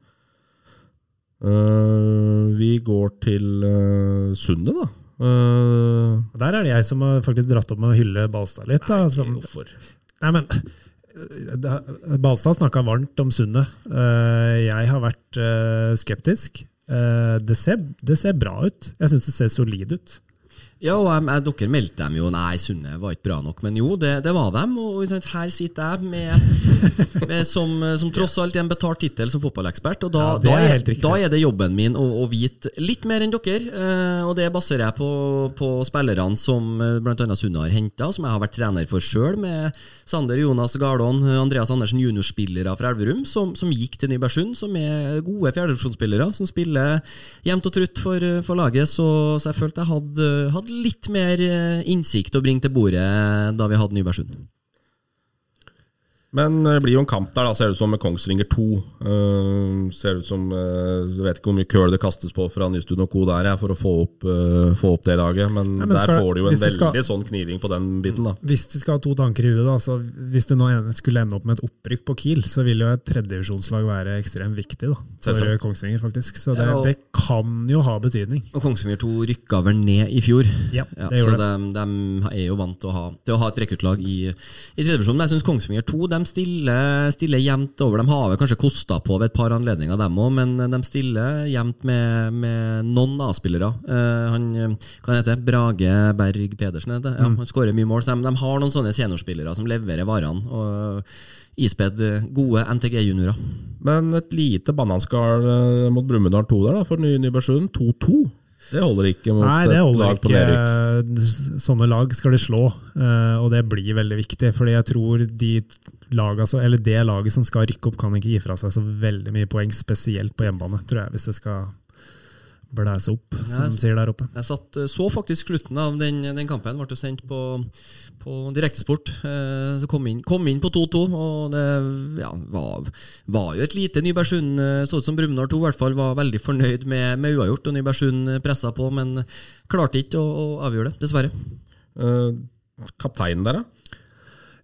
S3: Vi går til Sundet, da. Eh,
S5: Og Der er det jeg som har faktisk dratt opp med å hylle Balstad litt. Da, som? Nei, men Balstad snakka varmt om Sundet. Eh, Jeg har vært eh, skeptisk. Eh, Det ser, det ser bra ut. Jeg syns det ser solid ut.
S4: Ja, og jeg, jeg, dere meldte dem jo Nei, Sunne var ikke bra nok. Men jo, det, det var dem. Og sant, her sitter jeg med, med som, som tross alt en betalt tittel som fotballekspert. Og da,
S5: Ja, det
S4: da,
S5: er
S4: er, da er det jobben min å, å vite litt mer enn dere. Eh, og det baserer jeg på, på spillerne som eh, bl.a. Sunne har henta, som jeg har vært trener for sjøl, med Sander Jonas Gardon, Andreas Andersen, juniorspillere fra Elverum, som, som gikk til Nybergsund, som er gode fjerdedivisjonsspillere, som spiller jevnt og trutt for, for laget. Så, så jeg følte jeg hadde, hadde litt mer eh, innsikt å bringe til bordet da vi hadde Nybergsund.
S3: Men det blir jo en kamp der, da, ser det ut som, med Kongsvinger 2. Uh, ser ut som uh, Jeg vet ikke hvor mye køl det kastes på fra Nystuen og co. der jeg, for å få opp, uh, få opp det laget, men,
S5: Nei, men
S3: der
S5: skal-
S3: får du jo en
S5: veldig skal-
S3: sånn kniving på den biten. da
S5: Hvis de skal ha to tanker i huet, da, så hvis det nå skulle ende opp med et opprykk på Kiel, så vil jo et tredjedivisjonslag være ekstremt viktig da, for Kongsvinger. faktisk. Så det,
S4: Ja, og-
S5: det kan jo ha betydning.
S4: Og Kongsvinger 2 rykka vel ned i fjor.
S5: Ja,
S4: Ja,
S5: det
S4: så
S5: gjorde
S4: de, de er jo vant til å ha, til å ha et rekruttlag i, i tredjevisjon. Men jeg syns Kongsvinger 2 de stiller, stiller jevnt over. De har vel kanskje kosta på ved et par anledninger, dem òg, men de stiller jevnt med, med noen A-spillere. Uh, han, eh, hva heter Brage Berg Pedersen, heter det? ja,
S5: Mm.
S4: han skårer mye mål. Så de, de har noen sånne seniorspillere som leverer varene. Og ispedd eh, gode NTG-juniorer.
S3: Men et lite bananskall eh, mot Brumunddal 2 der, da, for Ny Nybergsund. 2-2. Det holder ikke mot
S5: Nei, det
S3: et
S5: holder
S3: lag
S5: ikke.
S3: nedrykk.
S5: Sånne lag skal de slå, eh, og det blir veldig viktig. fordi jeg tror de laga, eller det laget som skal rykke opp, kan ikke gi fra seg så veldig mye poeng, spesielt på hjemmebane, tror jeg, hvis det skal blæse opp, som
S4: jeg,
S5: de sier der oppe.
S4: Jeg satt, eh, så faktisk slutten av den, den kampen. Ble sendt på, på direktesport. Eh, så kom inn, kom inn på 2-2, og det ja, var, var jo et lite Nybergsund. eh, Så ut som Brumunddal 2 i hvert fall var veldig fornøyd med, med uavgjort, og Nybergsund pressa på, men klarte ikke å, å avgjøre det, dessverre.
S3: Eh, kapteinen der, da?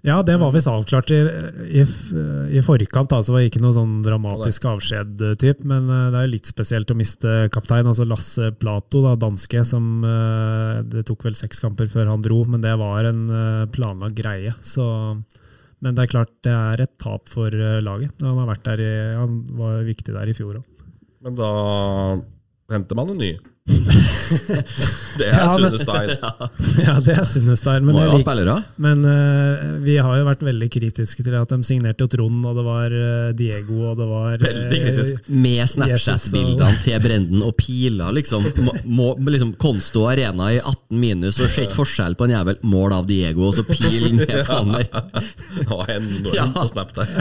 S5: Ja, det var visst avklart i, i, i forkant. Altså, det var ikke noe sånn dramatisk avskjed-typ, men eh, det er jo litt spesielt å miste kaptein. altså Lasse Plato, da, danske, som eh, Det tok vel seks kamper før han dro, men det var en eh, planlagt greie. Så, men det er klart det er et tap for eh, laget. Han, har vært der i, han var viktig der i fjor òg.
S3: Men da henter man en ny. det er
S5: Ja,
S3: Sunne Stein.
S5: Ja, det er Sunnestein. Men, jeg
S4: ha
S5: men uh, vi har jo vært veldig kritiske til at de signerte jo Trond, og det var uh, Diego, og det var
S3: Veldig kritisk.
S4: Med Snapchat-bildene til Brenden og piler, liksom. Må, må, liksom Konsto Arena i 18 minus, og ser ikke forskjell på en jævel. Mål av Diego, og så pil ned han der. Ja.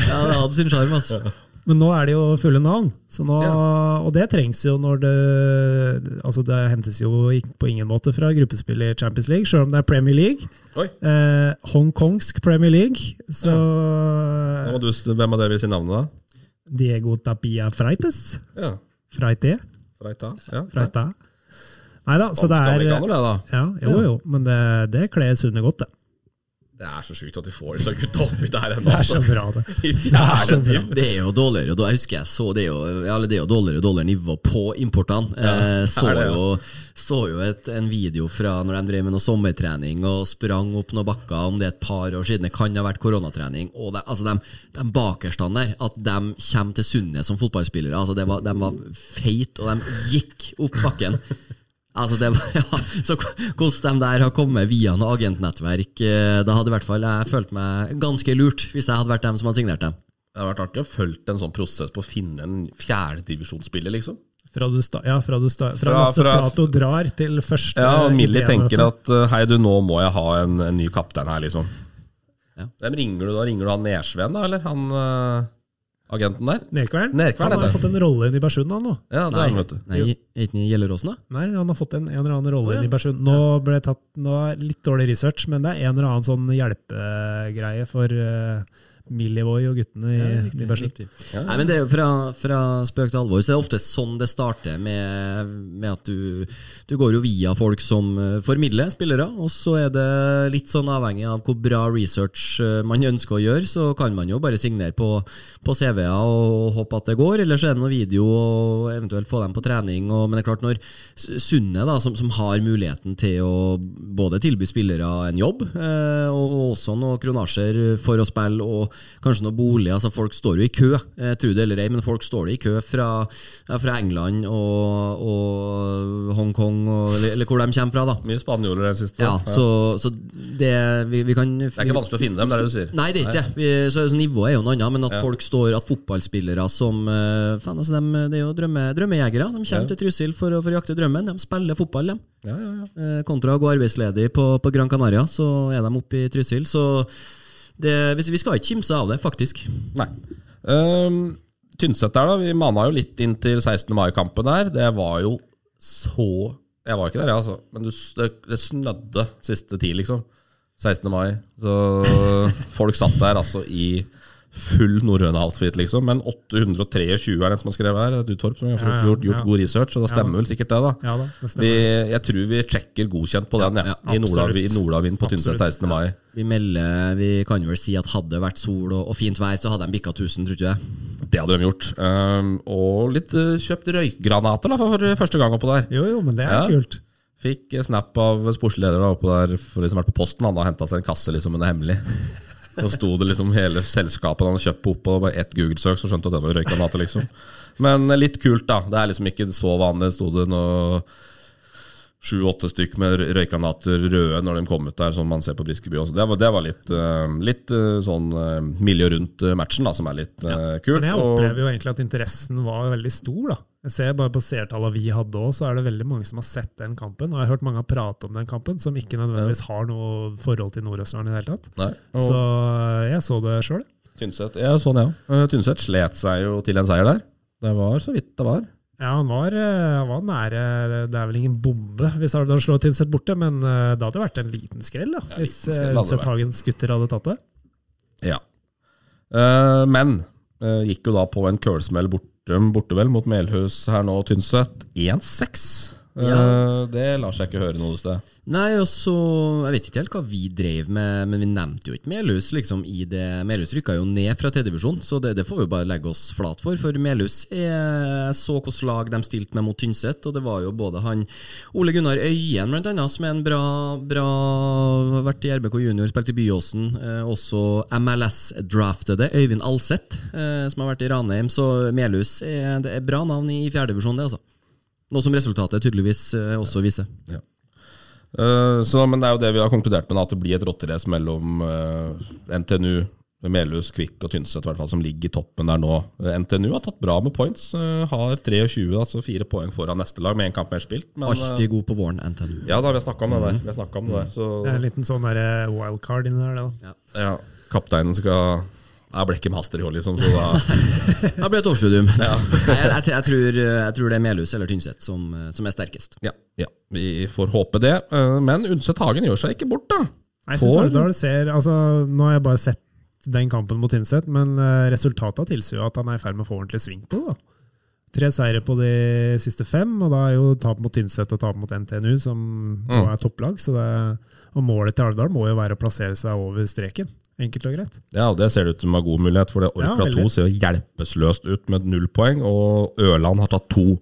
S4: Ja, det hadde sin sjarm, altså.
S5: Men nå er det jo fulle navn, så nå, og det trengs jo når det Altså Det hentes jo på ingen måte fra gruppespill i Champions League, selv om det er Premier League. Eh, Hongkongsk Premier League. Så
S3: må du, hvem av dere vil si navnet, da?
S5: Diego Tapia Freites.
S3: Ja.
S5: Freite.
S3: Freita? Ja.
S5: Freita. Nei da, så det er
S3: Spansk-amerikaner, det, da.
S5: ja, Jo, jo, men det, det kler Sunne godt, det.
S3: Det er så sjukt at de får disse gutta oppi der ennå.
S5: Det er så bra, det. Det er så bra.
S4: Det er jo dårligere, og da husker jeg så det er jo, ja, det er jo dårligere og dårligere nivå på importene. Ja, så
S3: det, ja.
S4: jo, så jo et, en video fra når de drev med noe sommertrening og sprang opp noen bakker, om det er et par år siden, det kan ha vært koronatrening. Og de, altså de, de bakerstene der, at de kommer til Sundet som fotballspillere, altså det var, de var feite, og de gikk opp bakken. Altså det ja, så Hvordan de der har kommet via noe agentnettverk, eh, da hadde i hvert fall jeg følt meg ganske lurt, hvis jeg hadde vært dem som hadde signert dem.
S3: Det hadde vært artig å følge en sånn prosess på å finne en fjerdedivisjonsspiller, liksom.
S5: Fra du, sta, ja, fra du sta, fra
S3: Fra- fra-
S5: Plato drar til første
S3: Ja, og Millie tenker at uh, hei, du, nå må jeg ha en, en ny kaptein her, liksom.
S4: Ja.
S3: Hvem ringer du da? Ringer du han Nesveen, da, eller han uh, agenten der?
S5: Nerkvern?
S3: Nerkvern,
S5: han har fått en rolle inn i Bersund, nå.
S3: Ja, det er han, vet du.
S4: Nei, er ikke i Gjelleråsen, da?
S5: Nei, han har fått en, en eller annen rolle
S3: ja.
S5: inn i Bersund. Nå ble det tatt nå er litt dårlig research, men det er en eller annen sånn hjelpegreie for uh, Millivoy og guttene i, i Bersund.
S4: Nei, men det er jo fra, fra spøk til alvor, så er det ofte sånn det starter, med, med at du, du går jo via folk som eh, formidler spillere, og så er det litt sånn avhengig av hvor bra research eh, man ønsker å gjøre, så kan man jo bare signere på, på CV-er og håpe at det går, eller så er det noe video og eventuelt få dem på trening. Og, men det er klart, når Sunne, da, som, som har muligheten til å både tilby spillere en jobb, eh, og, og også noen kronasjer for å spille, og kanskje noen boliger. altså Folk står jo i kø, eh, tro det eller ei, men folk står i kø fra, ja, fra England og, og Hongkong, eller, eller hvor de kommer fra. da
S3: Mye spanjoler den siste.
S4: ja, så, så det vi, vi kan
S3: Det er ikke vanskelig å finne dem, det er det du sier.
S4: Nei, det er ikke det. Så, så nivået er jo noe annet, men at
S3: Ja.
S4: folk står At fotballspillere som eh, faen, altså, de, Det er jo drømme, drømmejegere. De kommer
S3: Ja.
S4: til Trysil for, for å jakte drømmen. De spiller fotball, de.
S3: Ja, ja, ja.
S4: Eh, Kontra å gå arbeidsledig på, på Gran Canaria, så er de oppe i Trysil. Så det, vi skal ikke kimse av det, faktisk.
S3: Nei. Um, Tynset der, da. Vi mana jo litt inn til 16. mai-kampen der. Det var jo så Jeg var ikke der, jeg, altså. Men du, det, det snødde siste tid, liksom. 16. mai. Så folk satt der altså i full norrøne outfit, liksom. Men 823 er den som har skrevet her. Er du, Torp, som har
S5: ja,
S3: gjort, gjort
S5: ja.
S3: god research, og det stemmer
S5: Ja.
S3: vel sikkert det, da.
S5: Ja da, det.
S3: Vi, jeg tror vi sjekker godkjent på den, ja.
S4: Ja,
S3: I. Nordavind Nordav på Tynset 16. mai.
S4: Vi melder, vi kan vel si at hadde det vært sol og, og fint vær, så hadde de bikka 1000, tror du jeg.
S3: Det hadde de gjort. Um, og litt uh, kjøpt røykgranater da, for første gang oppå der.
S5: Jo, jo, men det er
S3: Ja.
S5: kult.
S3: Fikk snap av sportslig leder da, oppå der for liksom vært på posten. Han har henta seg en kasse liksom, men det er hemmelig. Så sto det liksom hele selskapet han hadde kjøpt på opp, og bare ett Google-søk, så skjønte at det var røykgranater. liksom. Men litt kult, da. Det er liksom ikke så vanlig. Det sto det noe sju-åtte stykk med rø- røykgranater røde når de kom ut der, som man ser på Briskeby også. Det var, det var litt, eh, litt eh, sånn uh, miljø rundt eh, matchen, da, som er litt eh, kult.
S5: Men jeg
S3: og-
S5: opplever jo egentlig at interessen var veldig stor. da. Jeg ser bare på seertallene vi hadde òg, så er det veldig mange som har sett den kampen. Og jeg har hørt mange prate om den kampen, som ikke nødvendigvis har noe forhold til Nord-Østerdalen i det hele tatt.
S3: Nei, og-
S5: Så eh, jeg så det sjøl.
S3: Tynset ja, sånn, ja. Eh, Tynset slet seg jo til en seier der. Det var så vidt det var.
S5: Ja, han var, eh, var nære Det er vel ingen bombe hvis Alvdal slår Tynset borte, men eh, det hadde vært en liten skrell da,
S3: Ja,
S5: hvis Unset Hagens gutter hadde tatt det.
S3: Ja. Uh, men uh, gikk jo da på en kølsmell borte, borte vel mot Melhus her nå, Tynset. 1-6. Eh, det lar seg ikke høre noe sted.
S4: Nei, og så Jeg vet ikke helt hva vi drev med, men vi nevnte jo ikke Melhus liksom, i det. Melhus rykka jo ned fra tredjevisjon, så det, det får vi bare legge oss flat for. For Melhus er, så hvilket lag de stilte med mot Tynset, og det var jo både han Ole Gunnar Øyen, blant annet, som er en bra, bra har vært i RBK junior, spilt i Byåsen. Eh, også MLS-draftede Øyvind Alseth, eh, som har vært i Ranheim. Så Melhus er, det er bra navn i fjerdedivisjon, det, altså. Noe som resultatet tydeligvis eh, også viser.
S3: Ja. Eh, så, men det er jo det vi har konkludert med, at det blir et rotterace mellom eh, NTNU, Melhus, Kvikk og Tynset, fall, som ligger i toppen der nå. NTNU har tatt bra med points. har 23, altså fire poeng foran neste lag, med én kamp mer spilt. Men,
S4: Alltid god på våren, NTNU.
S3: Ja da, vi har snakka om det der. Vi har snakket om det der så,
S5: Det er en liten sånn wildcard inni der, det. da.
S3: ja, kapteinen skal Jeg ble ikke master i år, liksom, så da
S4: Det blir et årsstudium. Nei, jeg, jeg, jeg, tror, jeg tror det er Melhus eller Tynset som, som er sterkest.
S3: Ja, ja, vi får håpe det. Eh, Men Undset Hagen gjør seg ikke bort, da.
S5: Jeg synes
S3: Får-
S5: ser altså, Nå har jeg bare sett den kampen mot Tynset, men eh, resultatet tilsier jo at han er i ferd med å få ordentlig sving på det. da. Tre seire på de siste fem, og da er jo tap mot Tynset og tap mot NTNU, som nå
S3: Mm.
S5: er topplag. Så det, og målet til Alvdal må jo være å plassere seg over streken. Enkelt og greit.
S3: Ja, Det ser det ut som en god mulighet, for det Orkla
S5: ja,
S3: 2 ser jo hjelpeløst ut med null poeng, og Ørland har tatt to.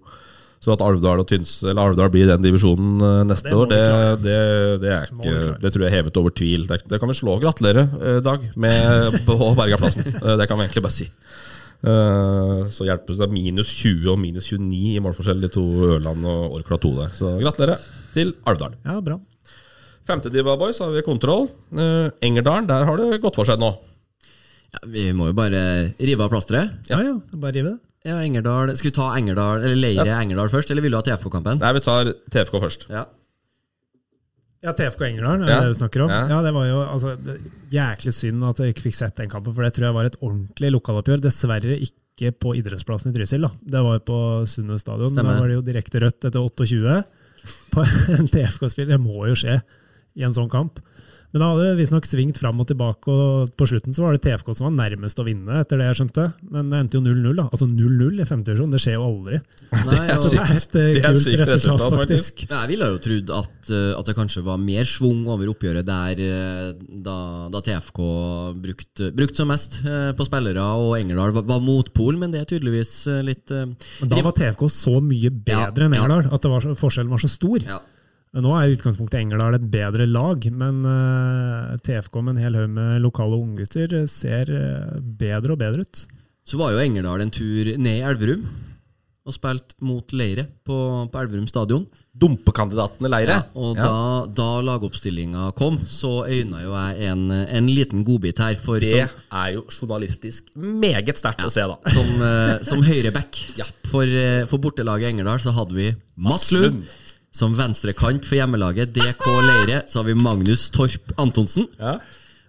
S3: Så at Alvdal og Tyns, eller Alvdal blir den divisjonen eh, neste
S5: Det
S3: år, det, det, det, er ikke, det tror jeg er hevet over tvil. Det, det kan vi slå. Gratulerer, eh, Dag, med på Bergaplassen. Eh, Det kan vi egentlig bare si. Så hjelpes det minus 20 og minus 29 i målforskjell, de to Ørland og Orkla 2 der. Så gratulerer til Alvdal.
S5: Ja, bra.
S3: Femtediva boys har vi kontroll. Uh, Engerdalen, der har det gått for seg nå.
S4: Ja, vi må jo bare rive av plasteret.
S5: Ja, ja. Bare rive det.
S4: Ja, Engerdal. Skal vi ta Engerdal, eller Leire Engerdal først, eller vil du ha TFK-kampen?
S3: Nei, vi tar TFK først.
S4: Ja.
S5: Ja, TFK Engerdal, er
S3: Ja.
S5: det du snakker om?
S3: Ja.
S5: Ja, det var jo altså, det, jæklig synd at jeg ikke fikk sett den kampen, for det tror jeg var et ordentlig lokaloppgjør. Dessverre ikke på idrettsplassen i Trysil. da. Det var jo på Sundet stadion.
S4: Stemmer.
S5: Da var det jo direkte rødt etter 28 på en TFK-spill. Det må jo skje i en sånn kamp. Men da hadde det visstnok svingt fram og tilbake, og på slutten så var det TFK som var nærmest å vinne, etter det jeg skjønte. Men det endte jo 0-0, da. Altså 0-0 i femte divisjon, det skjer jo aldri.
S4: Nei,
S3: er
S4: og,
S5: Så det er et eh,
S3: Det er
S5: kult
S3: sykt
S5: resultat,
S3: resultat,
S5: faktisk.
S4: Ja, jeg ville jo trodd at, eh, at det kanskje var mer svung over oppgjøret der eh, da, da TFK brukte brukt som mest på spillere, og Engerdal var, var motpol, men det er tydeligvis litt
S5: Men da var TFK så mye bedre
S4: Ja,
S5: enn
S4: ja.
S5: Engerdal at det var så, forskjellen var så stor.
S4: ja.
S5: Nå er i utgangspunktet Engerdal et bedre lag, men eh, TFK med en hel haug med lokale unggutter ser eh, bedre og bedre ut.
S4: Så var jo Engerdal en tur ned i Elverum og spilt mot Leire på, på Elverum stadion.
S3: Dumpekandidatene leire.
S4: og
S3: Ja.
S4: da, da lagoppstillinga kom, så øyna jo jeg en, en liten godbit her. For
S3: Det
S4: som,
S3: er jo journalistisk meget sterkt å se, da.
S4: som, eh, som høyreback for, eh, for bortelaget Engerdal så hadde vi Mats Lund. Som venstrekant for hjemmelaget DK Leire så har vi Magnus Torp Antonsen.
S3: Ja.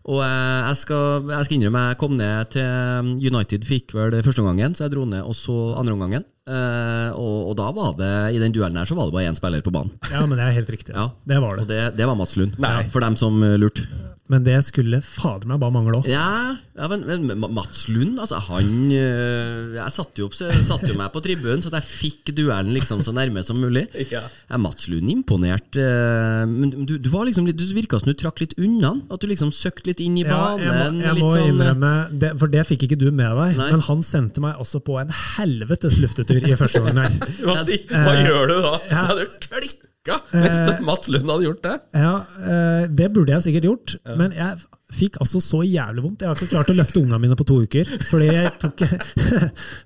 S4: Og eh, jeg skal, jeg skal innrømme jeg kom ned til United fikk vel første omgangen, så jeg dro ned og så andre omgangen. Eh, og, og da var det i den duellen her så var det bare én spiller på banen.
S5: Ja, men det er helt riktig.
S4: Ja.
S5: Det var
S4: Og
S5: det.
S4: det, det var Mats Lund,
S3: Nei.
S4: for dem som lurte.
S5: Men det skulle fader meg bare mangle òg.
S4: Ja, ja men, men Mats Lund, altså han øh, Jeg satte jo, opp, satte jo meg på tribunen, så jeg fikk duellen liksom så nærme som mulig.
S3: Ja.
S4: Mats Lund imponert? øh, Men du, du var liksom du virka som du trakk litt unna. At du liksom søkte litt inn i
S5: Ja,
S4: banen.
S5: jeg må, jeg må
S4: sånn, øh,
S5: innrømme, det, for det fikk ikke du med deg,
S4: Nei.
S5: men han sendte meg også på en helvetes luftetur i første omgang.
S3: Hva, hva
S5: Eh,
S3: gjør du da?
S5: ja.
S3: Det du jo klikka hvis eh, Mats Lund hadde gjort det.
S5: Ja, eh, det burde jeg sikkert gjort, men jeg fikk altså så jævlig vondt. Jeg har ikke klart å løfte ungene mine på to uker, fordi jeg tok,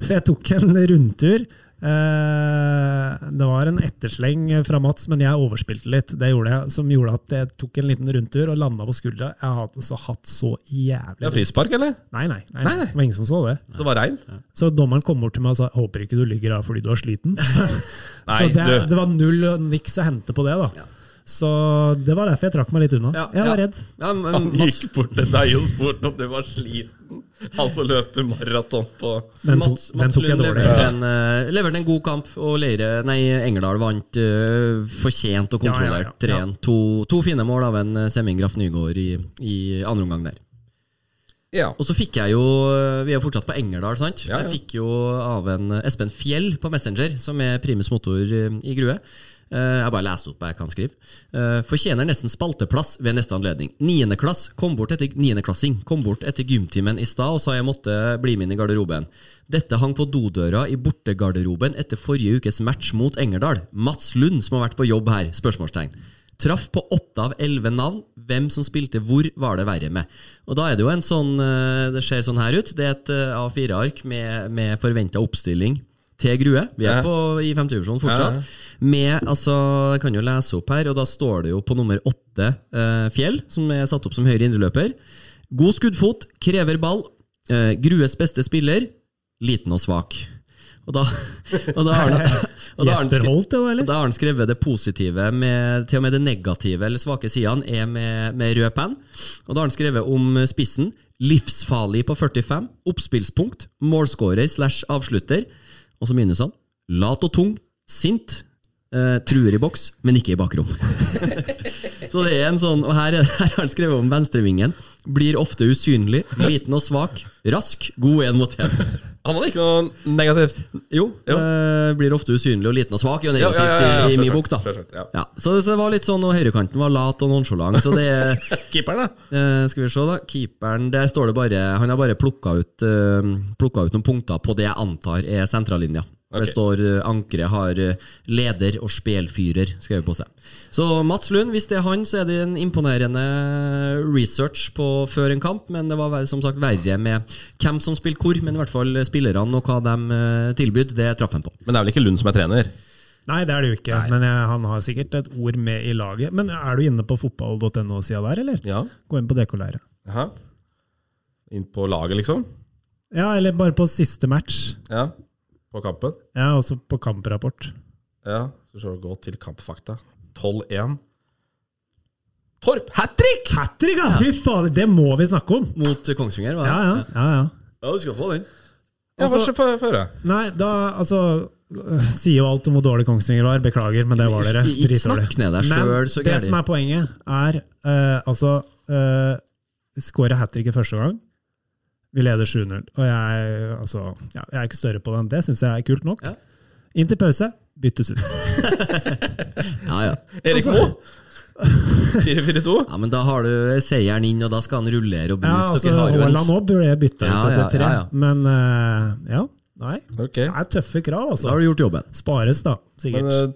S5: for jeg tok en rundtur. Eh, Det var en ettersleng fra Mats, men jeg overspilte litt. Det gjorde jeg, som gjorde at jeg tok en liten rundtur og landa på skuldra. Jeg har altså hatt så jævlig
S3: Ja, Frispark, eller?
S5: Nei, nei, nei, nei. Det var ingen som så det.
S3: Så det var rein?
S5: Så dommeren kom bort til meg og sa 'håper ikke du ligger her fordi du er sliten'.
S3: Nei,
S5: så det,
S3: du-
S5: det var null og niks å hente på det, da. Så det var derfor jeg trakk meg litt unna.
S4: Ja,
S5: jeg var
S4: ja.
S5: redd.
S4: Ja, men,
S3: Han gikk bort til deg og spurte om du var sliten. Han som løper maraton på
S5: Den, to,
S4: Mats,
S5: den
S4: Mats
S5: tok jeg
S4: Lund
S5: dårlig.
S4: leverte en, øh, leverte en god kamp, og Leire, nei, Engerdal vant øh, fortjent og
S5: Ja, ja,
S4: kontrollert
S5: ja, ja.
S4: 3-1. To, to fine mål av en Semming Graff Nygaard i, i andre omgang der.
S3: Ja.
S4: Og så fikk jeg jo Vi er jo fortsatt på Engerdal, sant?
S3: Ja, ja.
S4: Jeg fikk jo av en Espen Fjell på Messenger, som er primus motor eh, i Grue. Eh, Jeg bare leste opp hva jeg kan skrive. Eh, Fortjener nesten spalteplass ved neste anledning. Niendeklass kom bort etter niendeklassing kom bort etter gymtimen i stad og sa jeg måtte bli med inn i garderoben. Dette hang på dodøra i bortegarderoben etter forrige ukes match mot Engerdal. Mats Lund, som har vært på jobb her? Spørsmålstegn. Traff på åtte av elleve navn. Hvem som spilte hvor, var det verre med. Og da er det jo en sånn eh, Det ser sånn her ut. Det er et eh, A4-ark med, med forventa oppstilling til Grue. Vi er på, i femtedivisjon fortsatt.
S3: Ja, ja.
S4: Med, altså, Jeg kan jo lese opp her, og da står det jo på nummer åtte eh, Fjell, som er satt opp som høyre indreløper. God skuddfot, krever ball. Eh, Grues beste spiller, liten og svak. Og da, og da har han, og da har han
S5: skrevet, og da
S4: har han skrevet det positive, med, til og med det negative eller svake sidene er med, med rød penn. Og da har han skrevet om spissen. Livsfarlig på 45, oppspillspunkt, målskårer slash avslutter. Og så minusene. Lat og tung, sint, eh, truer i boks, men ikke i bakrom. så det er en sånn, og her, er- her har han skrevet om venstrevingen. Blir ofte usynlig, liten og svak, rask, god én mot én.
S3: Han hadde ikke noe negativt.
S4: Jo, eh, blir ofte usynlig og liten og svak, er jo negativt
S3: Ja, ja, ja,
S4: i, i min bok, da.
S3: ja.
S4: Ja, så, det var litt sånn, og høyrekanten var lat og nonchalant, så det
S3: Keeperen, da?
S4: eh, Skal vi se, da. Keeperen, der står det bare Han har bare plukka ut, uh, ut noen punkter på det jeg antar er sentrallinja. Det står uh, ankeret har uh, leder og spelfyrer skrevet på seg. Så Mats Lund, hvis det er han, så er det en imponerende research på før en kamp, men det var som sagt verre med hvem som spilte hvor, men i hvert fall spillerne og hva de uh, tilbød, det traff han på.
S3: Men det er vel ikke Lund som er trener?
S5: Nei, det er det jo ikke, men jeg, han har sikkert et ord med i laget. Men er du inne på fotball.no-sida der, eller?
S3: Ja.
S5: Gå inn på DK-leiret.
S3: Jaha. Inn på laget, liksom?
S5: Ja, eller bare på siste match.
S3: Ja. På kampen?
S5: Ja, også på kamprapport.
S3: Ja. Så skal vi gå til kampfakta. 12-1. Torp hat trick!
S5: Hat trick, ja! Fy fader, det må vi snakke om!
S4: Mot Kongsvinger, var det?
S5: Ja, ja. ja, ja.
S4: Ja, du skal få den.
S3: Ja,
S5: Altså-
S3: Få få høre.
S5: Nei, da altså Sier jo alt om hvor dårlig Kongsvinger var. Beklager, men det var dere.
S4: Ikke snakk ned deg
S5: Men
S4: selv, så
S5: det
S4: gærlig.
S5: som er poenget, er uh, altså uh, Skåra hat tricket første gang. Vi leder 7-0. Og jeg, altså, ja, jeg er ikke større på det enn Det syns jeg er kult nok.
S4: Ja.
S5: Inn til pause, byttes ut.
S4: Ja, ja.
S3: Erik
S5: Altså-
S3: Moe! 4-4-2.
S4: ja, men da har du seieren inn, og da skal han rullere og bruke.
S5: Ja, altså,
S4: Dere har jo
S5: Haaland òg burde jeg bytta
S4: Ja, ja,
S5: etter tre.
S4: ja, ja.
S5: Men uh, ja, nei.
S3: Okay.
S5: Det er tøffe krav,
S4: Da
S5: altså.
S4: har du gjort jobben.
S5: Spares, da. Sikkert.
S3: Men eh,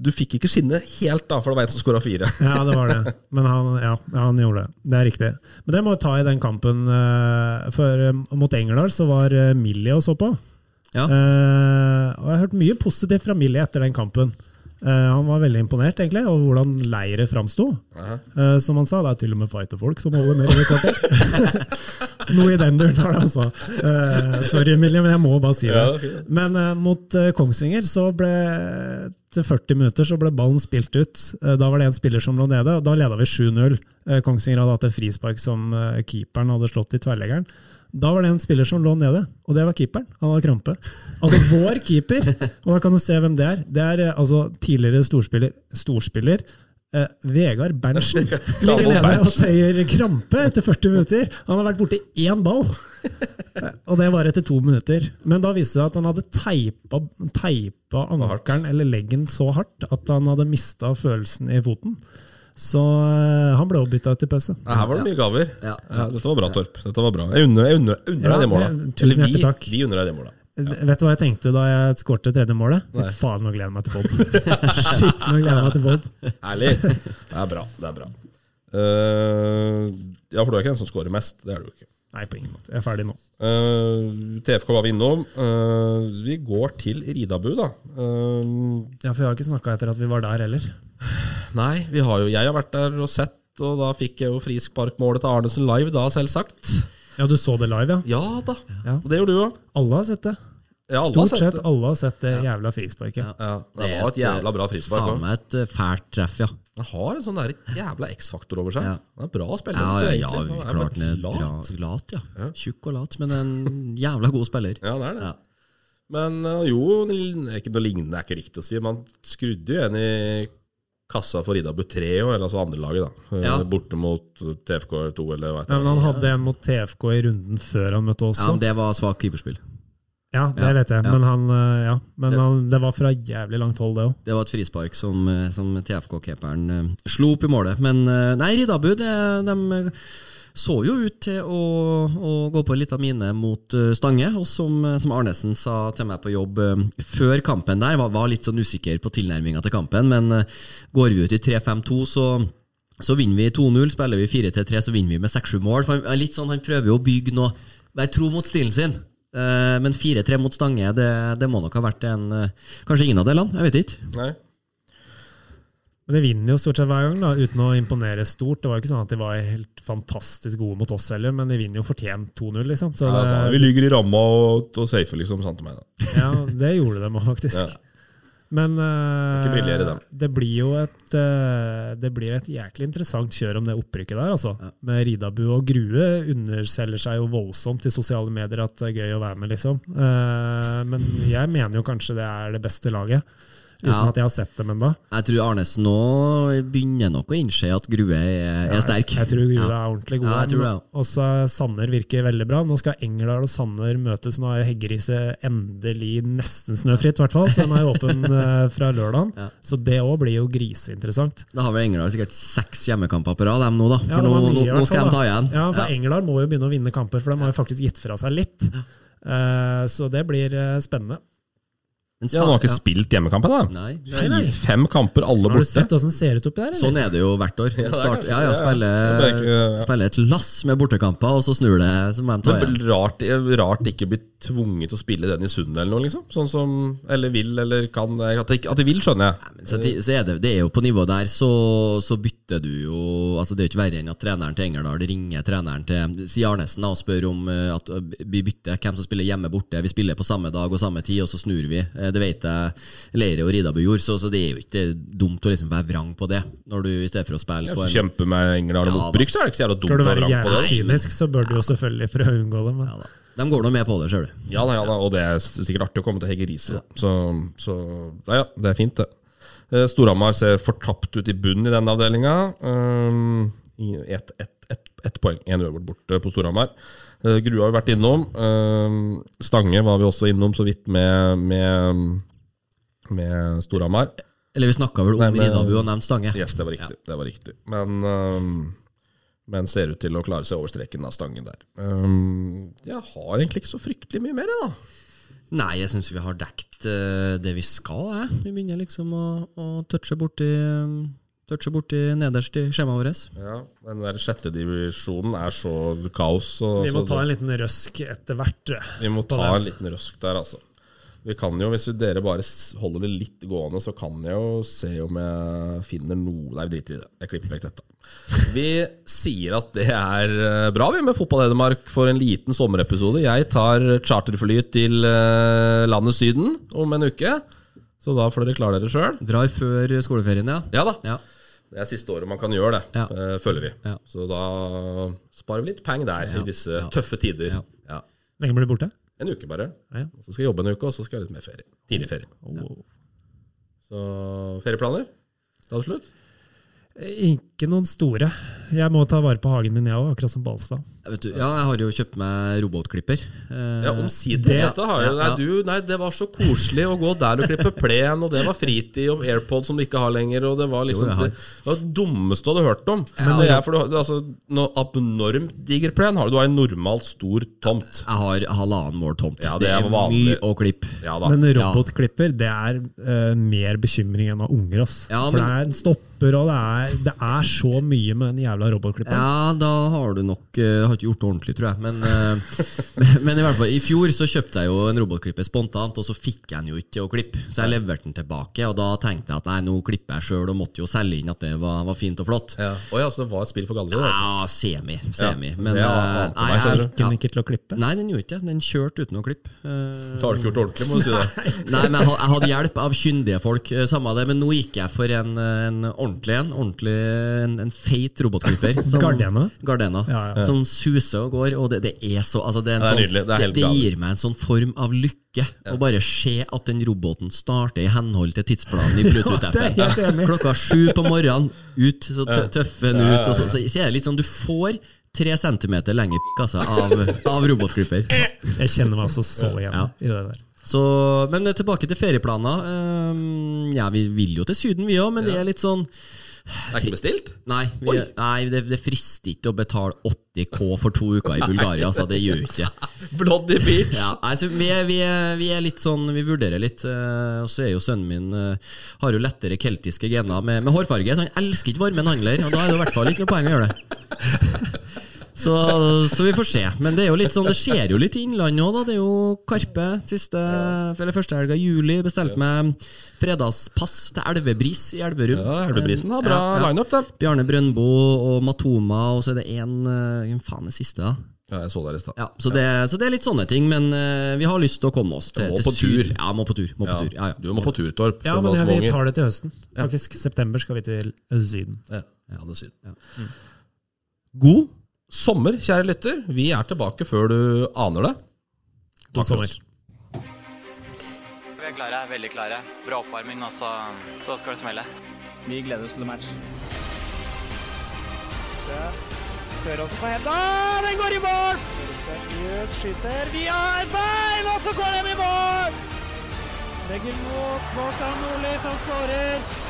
S3: du fikk ikke skinne helt, da, for det var en som skåra fire.
S5: Ja, det var det. Men han, ja, han gjorde det. Det er riktig. Men det må vi ta i den kampen. eh, For eh, mot Engerdal så var eh, Millie og så på.
S4: Ja.
S5: Og jeg har hørt mye positivt fra Millie etter den kampen. Han var veldig imponert egentlig over hvordan leiret framsto. Som han sa, det er til og med fighterfolk som holder med et kvarter. Noe i den duren var det, altså. Uh, sorry, Millie, men jeg må bare si det. Men uh, mot uh, Kongsvinger så ble til 40 minutter så ble ballen spilt ut. Eh, da var det en spiller som lå nede, og da leda vi 7-0. Eh, Kongsvinger hadde hatt et frispark som eh, keeperen hadde slått i tverrleggeren. Da var det en spiller som lå nede, og det var keeperen. Han hadde krampe. Altså vår keeper! Og da kan du se hvem det er. Det er altså tidligere storspiller, storspiller eh, Vegard Berntsen. Ligger nede og tøyer krampe etter 40 minutter. Han har vært borti én ball! Og det var etter to minutter. Men da viste det seg at han hadde teipa, teipa ankelen eller leggen så hardt at han hadde mista følelsen i foten. Så eh, han ble også bytta ut i pause.
S3: Ja, her var det mye gaver.
S4: Ja.
S3: Ja, dette var bra, Torp. Dette var bra. Jeg unner, deg det målet. Eller vi, vi unner deg det målet.
S5: Vet du hva jeg tenkte da jeg skårte tredje målet? Nei. faen, nå gleder jeg meg til pod. Shit, nå gleder jeg meg til pod.
S3: Ærlig. Det er bra. Det er bra. Uh, ja, for du er ikke den som scorer mest. Det er du ikke.
S5: Nei, på ingen måte. Jeg er ferdig nå.
S3: Uh, TFK var vi innom. Uh, vi går til Ridabu, da. Eh,
S5: Ja, For jeg har ikke snakka etter at vi var der heller.
S3: nei, vi har jo, jeg har vært der og sett, og da fikk jeg jo frisparkmålet til Arnesen live, da, selvsagt.
S5: Ja, du så det live, ja?
S3: Ja da.
S5: Ja.
S3: Og det gjorde du òg.
S5: Alle har sett det.
S3: Ja, alle
S5: Stort
S3: sett
S5: alle har sett det jævla frisparket.
S4: Ja.
S3: Ja, det var et jævla bra frispark
S4: Faen meg et eh, fælt treff, ja.
S3: Han har en sånn der jævla X-faktor over seg.
S4: Ja.
S3: Han er bra spiller.
S4: Ja, ja, ja
S3: egentlig. Er
S4: klart han er
S3: lat.
S4: bra.
S3: lat.
S4: Lat, ja. Tjukk og lat, men en jævla god spiller.
S3: Ja, det er det.
S4: Ja.
S3: Men uh, jo, det er ikke noe lignende er ikke riktig å si. Man skrudde jo en i kassa for 3 òg, eller altså andrelaget, da. Eh,
S4: Ja.
S3: Borte mot TFK2, eller hva heter
S5: men han hadde en mot TFK i runden før han møtte oss
S4: Ja, men det var svakt keeperspill.
S5: Ja, det
S4: Ja,
S5: vet jeg, men, han, eh, ja. men
S4: Det-
S5: han, det var fra jævlig langt hold, det òg.
S4: Det var et frispark som, eh, som TFK-keeperen eh, slo opp i målet. Men nei, Riddabu det, de så jo ut til å, å gå på en av mine mot Stange. Og som, som Arnesen sa til meg på jobb før kampen der, var, var litt sånn usikker på tilnærminga til kampen. Men går vi ut i 3-5-2, så så vinner vi 2-0, spiller vi 4-3, så vinner vi med 6-7 mål. For han, litt sånn, han prøver jo å bygge noe Være tro mot stilen sin. Eh, men 4-3 mot Stange, det, det må nok ha vært en eh, Kanskje ingen av delene, jeg vet ikke.
S3: Nei.
S5: Men de vinner jo stort sett hver gang, da, uten å imponere stort. Det var jo ikke sånn at de var helt fantastisk gode mot oss heller, men de vinner jo fortjent 2-0, liksom. Så
S3: Ja,
S5: det,
S3: altså, vi ligger i ramma og, og safer, liksom. Sant og meg, da.
S5: ja, det gjorde de òg, faktisk.
S3: Ja.
S5: Men det,
S3: Ikke
S5: det blir jo et eh, Det blir et jæklig interessant kjør om det opprykket der, altså. Med Ridabu og Grue underselger seg jo voldsomt i sosiale medier at det er gøy å være med, liksom. Eh, men jeg mener jo kanskje det er det beste laget. Uten
S4: Ja.
S5: at jeg har sett dem ennå.
S4: Jeg tror Arnesen nå begynner nok å innse at Grue er, er sterk.
S5: Jeg tror Grue
S4: Ja.
S5: er ordentlig god.
S4: Ja, jeg ja.
S5: Og så Sanner virker veldig bra. Nå skal Engerdal og Sanner møtes. Nå er Heggeriset endelig nesten snøfritt, i hvert fall. Så den er åpen eh, fra lørdagen.
S4: Ja.
S5: Så det òg blir jo griseinteressant.
S4: Da har vel Engerdal sikkert seks hjemmekamper på rad, dem nå, da. For
S5: Ja,
S4: nå, nå, nå skal de ta igjen.
S5: Ja, for Engerdal må jo begynne å vinne kamper, for de har jo faktisk gitt fra seg litt. Eh, så det blir eh, spennende.
S4: Men
S3: Ja, Han har ikke
S4: ja.
S3: spilt hjemmekampen, da.
S4: Nei.
S5: Nei, nei.
S3: Fem kamper, alle
S5: Har du
S3: borte.
S5: sett åssen det ser ut oppi der? eller?
S4: Sånn er det jo hvert år.
S3: er
S4: Start, ja, ja,
S3: ja.
S4: spiller,
S3: er ikke- ja.
S4: spiller et lass med bortekamper, og så snur det, så må de ta
S3: Men
S4: igjen.
S3: rart, rart ikke bli tvunget til å spille den i Sundet eller noe, liksom. Sånn som Eller vil, eller kan At de, at de vil, skjønner jeg.
S4: Men Så, så er det, det er jo på nivå der, så, så bytter du jo altså Det er jo ikke verre enn at treneren til Engerdal ringer treneren til Sier Arnesen da, og spør om eh, at eh, vi bytter hvem som spiller hjemme borte. Vi spiller på samme dag og samme tid, og så snur vi. Det vet jeg Leire og Ridabu gjorde, så, så det er jo ikke dumt å liksom være vrang på det. Når du i stedet for å spille på en
S3: Kjempe med Engerdal
S4: og
S3: opprykk, så er det ikke så jævla dumt
S5: Skal du
S3: å
S5: være
S3: være vrang på det.
S5: kynisk, så bør du jo selvfølgelig for å unngå det. Men
S4: ja, da. De går nå med på det, ser du.
S3: Ja da, ja da, og det er sikkert artig å komme til Hegge Riise. Så, så ja, ja, det er fint, det. Eh, Storhamar ser fortapt ut i bunnen i den avdelinga. Um, ett et, et, et poeng, én uavgjort borte på Storhamar. Uh, Grue har vi vært innom. Um, Stange var vi også innom så vidt med, med, med Storhamar.
S4: Eller vi snakka vel om
S3: Nei, men-
S4: Ridabu og nevnte Stange.
S3: Yes, det var riktig. Det var riktig. Men, um, men ser ut til å klare seg over streken av Stange der. Jeg har egentlig ikke så fryktelig mye mer, jeg, da.
S4: Nei, jeg syns vi har dekt eh, det vi skal. Jeg. Vi begynner liksom å, å touche borti Touche borti nederst i skjemaet vårt.
S3: Ja, Den der sjette divisjonen er så kaos. Og,
S5: vi må
S3: så
S5: ta en liten røsk etter hvert.
S3: vi må ta
S5: den.
S3: en liten røsk der, altså. Vi kan jo, Hvis dere bare holder det litt gående, så kan jeg jo se om jeg finner noe Nei, drit i det. Jeg klipper vekk dette. Vi sier at det er eh, bra vi med Fotball Hedmark for en liten sommerepisode. Jeg tar charterfly til eh, landet Syden om en uke. Så da får dere klare dere sjøl.
S4: Drar før skoleferien, ja.
S3: Ja da.
S4: ja.
S3: Det er siste året man kan gjøre det,
S4: Ja.
S3: eh, føler vi.
S4: Ja.
S3: Så da sparer vi litt penger der
S4: Ja.
S3: i disse
S4: Ja.
S3: tøffe tider.
S4: Ja.
S3: Ja.
S5: Lenge blir du borte?
S3: En uke bare.
S5: Ja.
S3: Så skal jeg jobbe en uke, og så skal jeg ha litt mer ferie. Tidlig ferie. Så ferieplaner? Da er det slutt?
S5: Ikke noen store. Jeg må ta vare på hagen min, jeg òg, akkurat som Balstad.
S4: Vet du, ja, jeg har jo kjøpt meg robotklipper. Eh,
S3: Ja, omsider.
S5: det-
S3: Dette har
S4: ja,
S3: nei,
S4: ja.
S3: du, nei, det var så koselig å gå der og klippe plen, og det var fritid og AirPod som du ikke har lenger, og det var liksom
S4: Jo,
S3: det, det var dummeste du hadde hørt om. Men det er for du, har- det altså, noe abnormt diger plen har du. Du har en normalt stor tomt.
S4: Jeg har halvannen mål tomt.
S3: Ja, det
S4: det
S3: er vanlig.
S4: mye å klippe.
S3: Ja.
S5: Men robotklipper, det er uh, mer bekymring enn av unger. Ass.
S4: Ja,
S5: For
S4: men-
S5: det er en stopper, og det er, det er så mye med den jævla robotklipperen.
S4: Ja, da har du nok uh, Har ikke gjort det ordentlig, tror jeg. Men, uh, men, i hvert fall i fjor så kjøpte jeg jo en robotklipper spontant, og så fikk jeg den jo ikke til å klippe. Så jeg leverte den tilbake, og da tenkte jeg at nei, nå klipper jeg sjøl, og måtte jo selge inn at det var, var fint og flott.
S3: Ja. Oi, altså, det var et spill for galleriet? Altså.
S4: Ja, semi. semi.
S3: Ja,
S4: Men ja,
S3: uh,
S4: nei, jeg.
S5: Fikk den ikke til å klippe?
S4: nei, den gjorde ikke det. Den kjørte uten å klippe.
S3: Uh, har du ikke gjort det ordentlig, må du si det.
S4: Nei, men jeg jeg hadde hjelp av kyndige folk. Samme det, men nå gikk jeg for en, en ordentlig en. Ordentlig, en, en feit robotklipper. som-
S5: Gardena?
S4: Gardena
S5: Ja, ja.
S4: Som suser og går. Og det, det er så altså det, er en
S3: Det er
S4: sånn,
S3: det er
S4: det, gir meg en sånn form av lykke å bare se at den roboten starter i henhold til tidsplanen i Bluetooth-appen. Klokka sju på morgenen, ut, så tøffer den ut. Og så, så, så er det litt sånn, du får tre centimeter lenger pikk altså, av, av robotklipper.
S5: Jeg kjenner meg altså så igjen
S4: Ja.
S5: i det der.
S4: Så, men tilbake til ferieplaner. Ehm, ja, vi vil jo til Syden, vi òg, men det er litt sånn
S3: Det er ikke bestilt?
S4: Nei, vi, nei det, det frister ikke å betale 80 K for to uker i Bulgaria. Altså, det gjør ikke
S3: Bloody beach!
S4: ja, altså, vi, er, vi, er, vi er litt sånn Vi vurderer litt. eh, og så er jo sønnen min eh, Har jo lettere keltiske gener med, med hårfarge, så han elsker ikke varmen, han heller. Og da er det i hvert fall ikke noe poeng å gjøre det. Så, så vi får se. Men det er jo litt sånn Det skjer jo litt i Innlandet òg, da. Det er jo Karpe siste Eller første helga i juli. Bestilte meg fredagspass til Elvebris i Elverum.
S3: Ja, Elvebrisen har bra
S4: Ja, ja.
S3: lineup, da.
S4: Bjarne Brøndbo og Matoma, og så er det én Hvem faen er siste, da?
S3: Ja, jeg så der i stad.
S4: Ja, så, det, så det er litt sånne ting, men uh, vi har lyst til å komme oss til,
S3: Må
S4: til
S3: på
S4: Syd.
S3: tur.
S4: Ja, må på tur. Må på
S3: Ja,
S4: tur. Ja, ja.
S3: Du må på tur, Torp.
S5: Ja, men ja, vi tar det til høsten. Faktisk, September skal vi til Syden.
S3: Ja, ja, det er syden.
S4: Ja.
S3: God sommer, kjære lytter. Vi er tilbake før du aner det.
S5: God
S3: Takk for
S5: sommer.
S1: Vi er klare, veldig klare. Bra oppvarming, og så, så skal det smelle.
S2: Vi gleder oss til match. Tør også på henda. Den går i mål! Seriøst skyter Vi har bein, og så går den i mål! Legger mot Kvartan Nordli, som skårer.